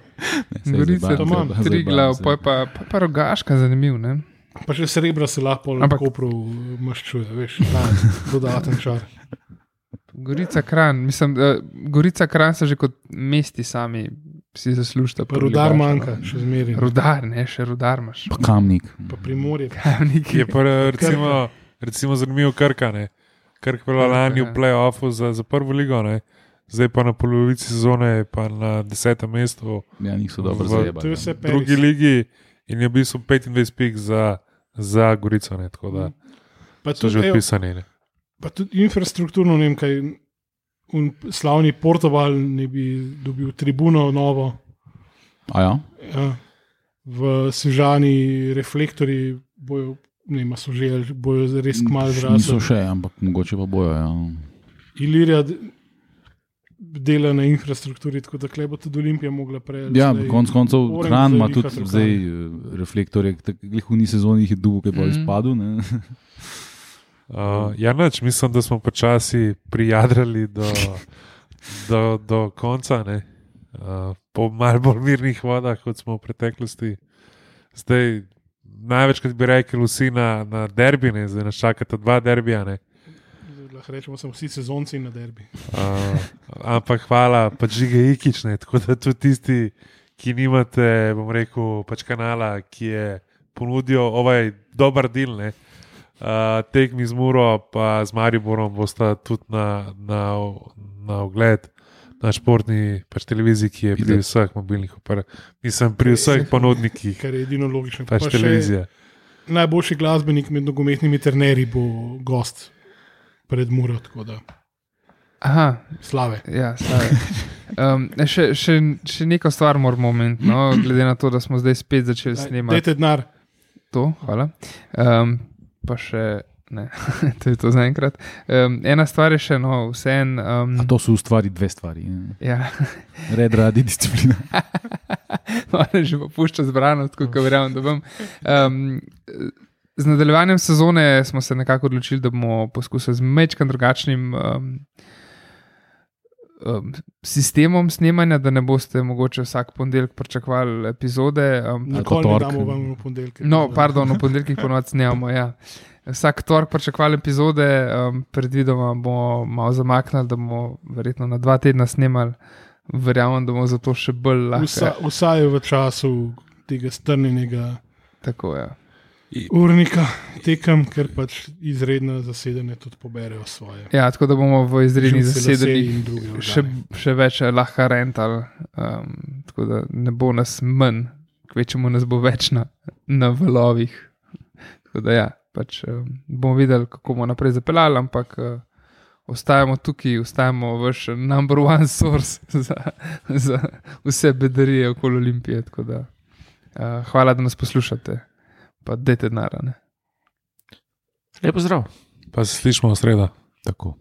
Ne, Gorica, se, Tamam, zabavam Tri glav, pa je pa, pa, pa rogaška, zanimiv. Ne? Pa še srebra se lahko Ampak- prav maščuje, veš, ta dodaten čar. Gorica Kran, mislim, da Gorica Kran se že kot mesti sami si zaslužita. Pa rudar manjka, še zmeraj. Rudar, ne, še rudar imaš. Pa kamnik. Pa primorje. Je pa recimo, recimo zanimivo krkane. Krk je bila lani v ja. playoffu za, za prvo ligo, ne? zdaj pa na polovici sezone, pa na desetem mestu Ja, niso dobro zajebali. Je vse v drugi ligi in je v bistvu 25 pik za, za Gorico. Ne? Tako da Pa so že odpisani. Pa tudi infrastrukturno, ne vem kaj. Slavni Portugal ne bi dobil tribuno novo, A ja? ja. v Sežani reflektori bojo, ne vem, so že, bojo res kmalo Niso zrasli. še, ampak mogoče pa bojo. Ja. Ilirija dela na infrastrukturi, tako da klej bo tudi Olimpija mogla prej. Ja, konc koncev, hran ima tudi zdaj eh, reflektorje, glih v ni sezoni jih je dugo, ki je pa Mhm. izpadel. Uh, ja, noč, mislim, da smo počasi prijadrali do, do, do konca, ne? uh, po malo bolj mirnih vodah, kot smo v preteklosti. Zdaj, največkrat bi rekel, vsi na, na derbine, zdaj nas čakata dva derbija. Ne? Lahko rečemo, smo vsi sezonci na derbi. Uh, ampak hvala, pač žige ikične, tako da tudi tisti, ki nimate, bom rekel, pač kanala, ki je ponudil ovaj dober del. Ne? Uh, tekmi z Muro, pa z Mariborom, bosta tudi na, na, na ogled na športni pač televiziji, ki je pri vseh mobilnih operaterjih. Mislim, pri vseh ponudnikih Kar je edino logično. pač Pa še televizije. Najboljši glasbenik med nogometnimi trenerji bo gost pred Muro, tako da Aha, slave. ja, slave. Um, še, še, še neko stvar moramo omeniti, no, glede na to, da smo zdaj spet začeli snemati Dajte denar. to. Hvala. Um, pa še ne, to je to za enkrat. Um, ena stvar je še, no, vseen. Um, A to so v stvari dve stvari. ja. ja, Red radi disciplina. Moram že popuščati zbrano, tako kot verjamem, da bom. Um, z nadaljevanjem sezone smo se nekako odločili, da bomo poskusili z mečkim drugačnim um, um, sistemom snemanja, da ne boste mogoče vsak ponedeljek pričakovali epizode. Um, Nikoli ne damo vam v ponedeljek. no, pardon, v ponedeljkih ponovadi snemamo. Ja. Vsak torek pričakovali epizode, um, predvidoma bomo malo zamaknili, da bomo verjetno na dva tedna snemali. Verjamem, da bomo zato še bolj lahko. Vsa, vsaj v času tega strnjenega Tako je. Urnika tekem, ker pač izredno zasedene tudi poberejo svoje. Ja, tako da bomo v zasedanjih druge organe. še, še več eh, lahko rentali, um, tako da ne bo nas manj, kvečemu nas bo več na, na valovih. Tako da ja, pač um, bomo videli, kako bomo naprej zapeljali, ampak uh, ostajamo tukaj, ostajamo vaš number one source za, za vse bedarije okoli Olimpije. tako Da, uh, hvala, da nas poslušate, pa dajte denar. Lepo zdrav. Pa se slišmo v sredo. Tako.